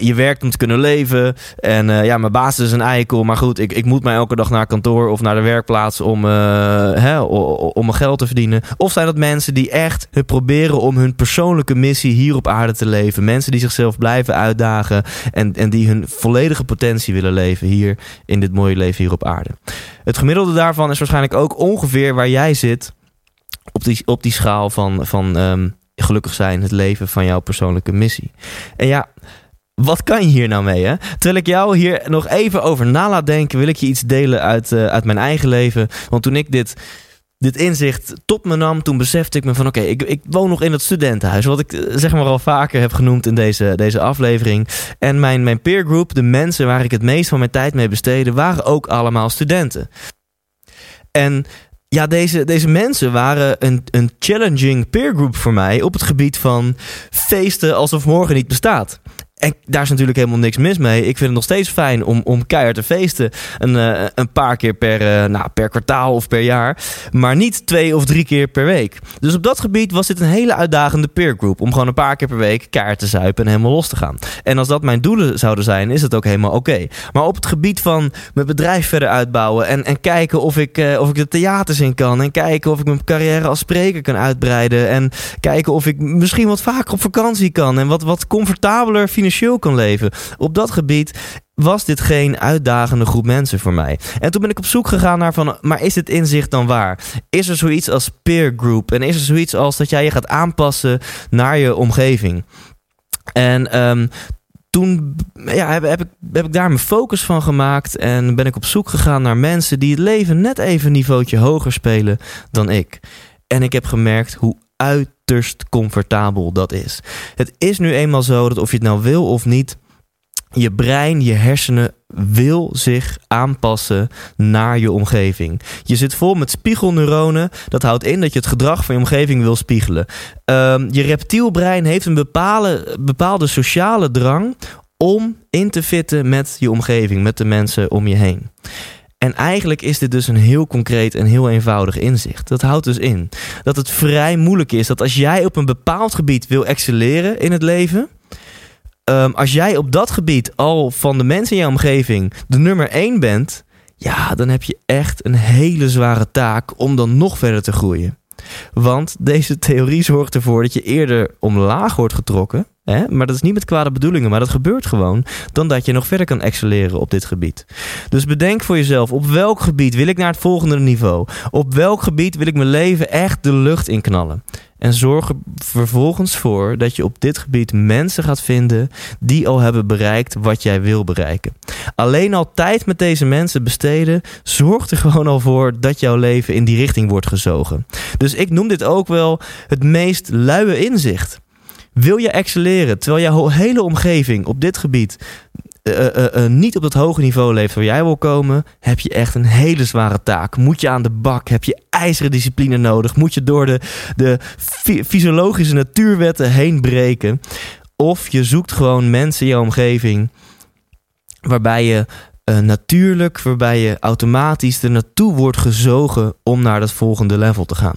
je werkt om te kunnen leven. En ja, mijn baas is een eikel. Maar goed, ik, ik moet mij elke dag naar kantoor of naar de werkplaats om, hè, om mijn geld te verdienen. Of zijn dat mensen die echt proberen om hun persoonlijke missie hier op aarde te leven? Mensen die zichzelf blijven uitdagen en, en die hun volledige potentie willen leven hier in dit mooie leven hier op aarde. Het gemiddelde daarvan is waarschijnlijk ook ongeveer waar jij zit op die, op die schaal van, van um, gelukkig zijn, het leven van jouw persoonlijke missie. En ja, wat kan je hier nou mee? Hè? Terwijl ik jou hier nog even over na laat denken, wil ik je iets delen uit, uh, uit mijn eigen leven. Want toen ik dit, dit inzicht tot me nam, toen besefte ik me van oké, ik, ik woon nog in het studentenhuis. Wat ik eh, zeg maar al vaker heb genoemd in deze, deze aflevering. En mijn, mijn peergroup, de mensen waar ik het meest van mijn tijd mee besteedde, waren ook allemaal studenten. En ja, deze, deze mensen waren een, een challenging peergroup voor mij op het gebied van feesten alsof morgen niet bestaat. En daar is natuurlijk helemaal niks mis mee. Ik vind het nog steeds fijn om, om keihard te feesten. Een, uh, een paar keer per, uh, nou, per kwartaal of per jaar. Maar niet twee of drie keer per week. Dus op dat gebied was dit een hele uitdagende peergroup. Om gewoon een paar keer per week keihard te zuipen en helemaal los te gaan. En als dat mijn doelen zouden zijn, is het ook helemaal oké. Maar op het gebied van mijn bedrijf verder uitbouwen. En, en kijken of ik, uh, of ik de theaters in kan. En kijken of ik mijn carrière als spreker kan uitbreiden. En kijken of ik misschien wat vaker op vakantie kan. En wat, wat comfortabeler financieel kan leven. Op dat gebied was dit geen uitdagende groep mensen voor mij. En toen ben ik op zoek gegaan naar van, maar is dit inzicht dan waar? Is er zoiets als peer group? En is er zoiets als dat jij je gaat aanpassen naar je omgeving? En um, toen ja, heb, heb, ik, heb ik daar mijn focus van gemaakt en ben ik op zoek gegaan naar mensen die het leven net even een niveautje hoger spelen dan ik. En ik heb gemerkt hoe uiterst comfortabel dat is. Het is nu eenmaal zo dat of je het nou wil of niet, Je brein, je hersenen wil zich aanpassen naar je omgeving. Je zit vol met spiegelneuronen. Dat houdt in dat je het gedrag van je omgeving wil spiegelen. Um, je reptielbrein heeft een bepaalde, bepaalde sociale drang om in te fitten met je omgeving, met de mensen om je heen. En eigenlijk is dit dus een heel concreet en heel eenvoudig inzicht. Dat houdt dus in dat het vrij moeilijk is dat als jij op een bepaald gebied wil excelleren in het leven, um, als jij op dat gebied al van de mensen in je omgeving de nummer één bent, ja, dan heb je echt een hele zware taak om dan nog verder te groeien. Want deze theorie zorgt ervoor dat je eerder omlaag wordt getrokken. Hè? Maar dat is niet met kwade bedoelingen, maar dat gebeurt gewoon. Dan dat je nog verder kan excelleren op dit gebied. Dus bedenk voor jezelf: op welk gebied wil ik naar het volgende niveau? Op welk gebied wil ik mijn leven echt de lucht in knallen? En zorg er vervolgens voor dat je op dit gebied mensen gaat vinden die al hebben bereikt wat jij wil bereiken. Alleen al tijd met deze mensen besteden zorgt er gewoon al voor dat jouw leven in die richting wordt gezogen. Dus ik noem dit ook wel het meest luie inzicht. Wil je excelleren terwijl jouw hele omgeving op dit gebied uh, uh, niet op dat hoge niveau leeft waar jij wil komen, heb je echt een hele zware taak. Moet je aan de bak, heb je ijzeren discipline nodig, moet je door de, de fysiologische natuurwetten heen breken. Of je zoekt gewoon mensen in je omgeving waarbij je natuurlijk, waarbij je automatisch er naartoe wordt gezogen om naar dat volgende level te gaan.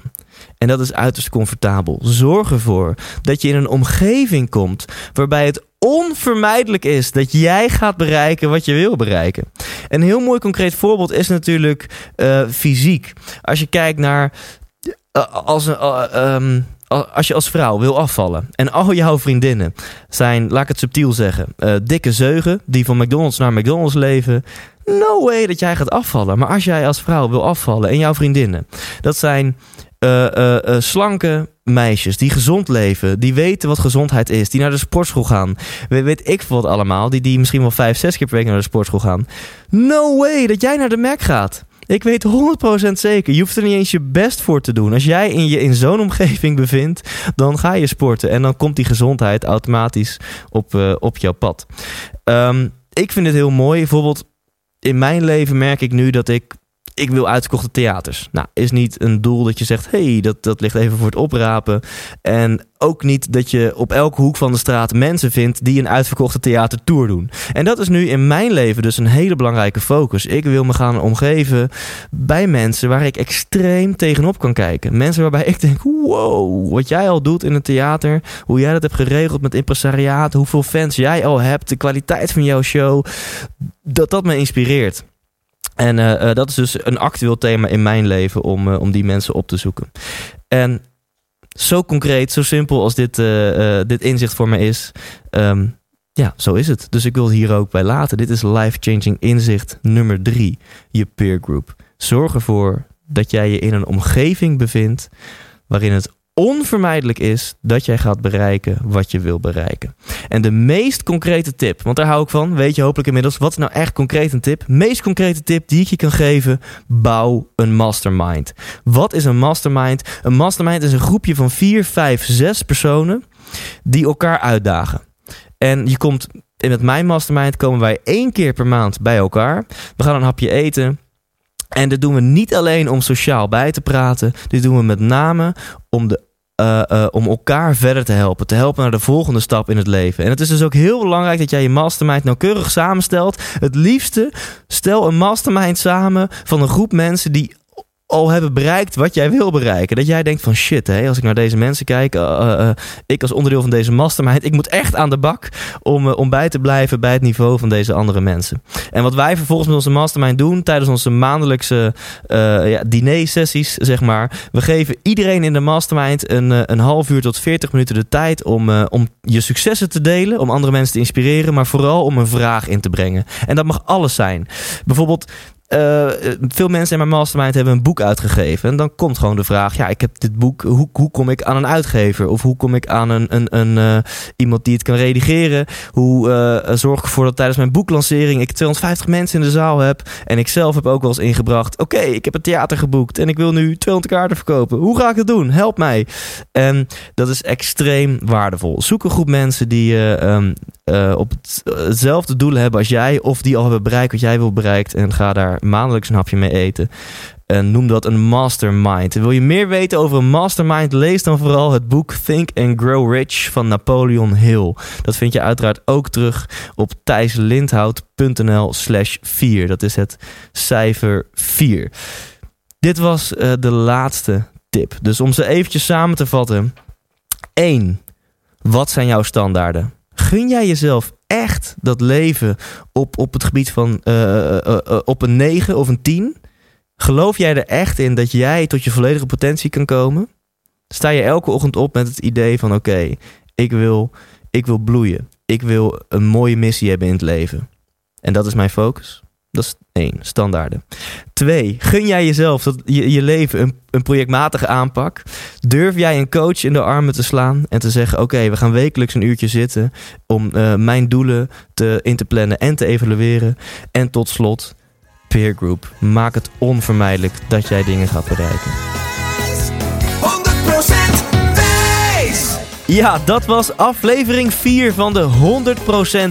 En dat is uiterst comfortabel. Zorg ervoor dat je in een omgeving komt waarbij het onvermijdelijk is dat jij gaat bereiken wat je wil bereiken. Een heel mooi concreet voorbeeld is natuurlijk uh, fysiek. Als je kijkt naar uh, als. Uh, um, als je als vrouw wil afvallen en al jouw vriendinnen zijn, laat ik het subtiel zeggen, dikke zeugen die van McDonald's naar McDonald's leven. No way dat jij gaat afvallen. Maar als jij als vrouw wil afvallen en jouw vriendinnen, dat zijn uh, uh, slanke meisjes die gezond leven, die weten wat gezondheid is, die naar de sportschool gaan. We, weet ik wat allemaal, die, die misschien wel vijf, zes keer per week naar de sportschool gaan. No way dat jij naar de Mac gaat. Ik weet 100% zeker. Je hoeft er niet eens je best voor te doen. Als jij in je in zo'n omgeving bevindt, dan ga je sporten. En dan komt die gezondheid automatisch op, op jouw pad. Um, ik vind het heel mooi. Bijvoorbeeld in mijn leven merk ik nu dat ik ik wil uitverkochte theaters. Nou, is niet een doel dat je zegt, hey, dat, dat ligt even voor het oprapen. En ook niet dat je op elke hoek van de straat mensen vindt die een uitverkochte theatertour doen. En dat is nu in mijn leven dus een hele belangrijke focus. Ik wil me gaan omgeven bij mensen waar ik extreem tegenop kan kijken. Mensen waarbij ik denk, wow, wat jij al doet in een theater, hoe jij dat hebt geregeld met impresariaat, hoeveel fans jij al hebt, de kwaliteit van jouw show, dat dat me inspireert. En uh, dat is dus een actueel thema in mijn leven om, uh, om die mensen op te zoeken. En zo concreet, zo simpel als dit, dit inzicht voor me is, um, ja, zo is het. Dus ik wil het hier ook bij laten. Dit is life-changing inzicht nummer drie, je peer group. Zorg ervoor dat jij je in een omgeving bevindt waarin het onvermijdelijk is dat jij gaat bereiken wat je wil bereiken. En de meest concrete tip, want daar hou ik van, weet je hopelijk inmiddels, wat is nou echt concreet een tip? Meest concrete tip die ik je kan geven, bouw een mastermind. Wat is een mastermind? Een mastermind is een groepje van 4, 5, 6 personen die elkaar uitdagen. En je komt in het Mijn Mastermind komen wij één keer per maand bij elkaar. We gaan een hapje eten. En dit doen we niet alleen om sociaal bij te praten. Dit doen we met name om de uh, uh, om elkaar verder te helpen. Te helpen naar de volgende stap in het leven. En het is dus ook heel belangrijk dat jij je mastermind nauwkeurig samenstelt. Het liefste stel een mastermind samen van een groep mensen die al hebben bereikt wat jij wil bereiken. Dat jij denkt van shit, hè, als ik naar deze mensen kijk, uh, uh, ik als onderdeel van deze mastermind, ik moet echt aan de bak om, om bij te blijven bij het niveau van deze andere mensen. En wat wij vervolgens met onze mastermind doen tijdens onze maandelijkse ja, diner-sessies, zeg maar, we geven iedereen in de mastermind een, een half uur tot 40 minuten de tijd om, om je successen te delen, om andere mensen te inspireren, maar vooral om een vraag in te brengen. En dat mag alles zijn. Bijvoorbeeld, uh, veel mensen in mijn mastermind hebben een boek uitgegeven. En dan komt gewoon de vraag: ja, ik heb dit boek. Hoe, hoe kom ik aan een uitgever? Of hoe kom ik aan een, een, een uh, iemand die het kan redigeren? Hoe uh, zorg ik ervoor dat tijdens mijn boeklancering ik 250 mensen in de zaal heb? En ik zelf heb ook wel eens ingebracht: oké, ik heb een theater geboekt en ik wil nu 200 kaarten verkopen. Hoe ga ik dat doen? Help mij. En dat is extreem waardevol. Zoek een groep mensen die, um, eh, op het, hetzelfde doel hebben als jij, of die al hebben bereikt wat jij wil bereikt, en ga daar maandelijks een hapje mee eten. En noem dat een mastermind. Wil je meer weten over een mastermind? Lees dan vooral het boek Think and Grow Rich van Napoleon Hill. Dat vind je uiteraard ook terug op thijslindhout.nl slash 4. Dat is het cijfer 4. Dit was uh, de laatste tip. Dus om ze eventjes samen te vatten. 1. Wat zijn jouw standaarden? Gun jij jezelf echt dat leven op, op het gebied van uh, uh, op een 9 of een 10? Geloof jij er echt in dat jij tot je volledige potentie kan komen? Sta je elke ochtend op met het idee van oké, ik, wil, ik wil bloeien. Ik wil een mooie missie hebben in het leven. En dat is mijn focus. Dat is één, standaarden. Twee, gun jij jezelf dat je, je leven een, projectmatige aanpak? Durf jij een coach in de armen te slaan en te zeggen: Oké, we gaan wekelijks een uurtje zitten om uh, mijn doelen te, in te plannen en te evalueren? En tot slot, peer group. Maak het onvermijdelijk dat jij dingen gaat bereiken. 100% wijs! Ja, dat was aflevering 4 van de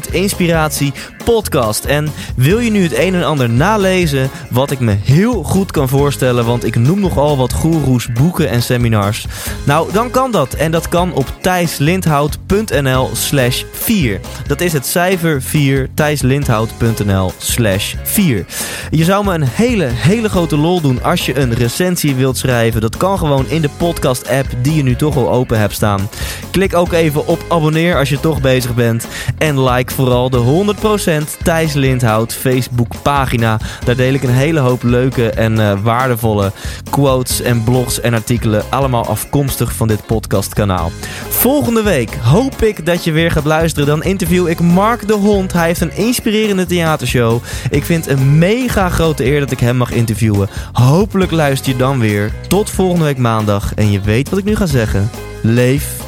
100% Inspiratie podcast. En wil je nu het een en ander nalezen, wat ik me heel goed kan voorstellen, want ik noem nogal wat goeroes, boeken en seminars. Nou, dan kan dat. En dat kan op thijslindhout.nl slash 4. Dat is het cijfer 4, thijslindhout.nl slash 4. Je zou me een hele, hele grote lol doen als je een recensie wilt schrijven. Dat kan gewoon in de podcast app die je nu toch al open hebt staan. Klik ook even op abonneer als je toch bezig bent. En like vooral de 100% Thijs Lindhout Facebook pagina. Daar deel ik een hele hoop leuke en uh, waardevolle quotes en blogs en artikelen. Allemaal afkomstig van dit podcastkanaal. Volgende week hoop ik dat je weer gaat luisteren. Dan interview ik Mark de Hond. Hij heeft een inspirerende theatershow. Ik vind het een mega grote eer dat ik hem mag interviewen. Hopelijk luister je dan weer. Tot volgende week maandag. En je weet wat ik nu ga zeggen. Leef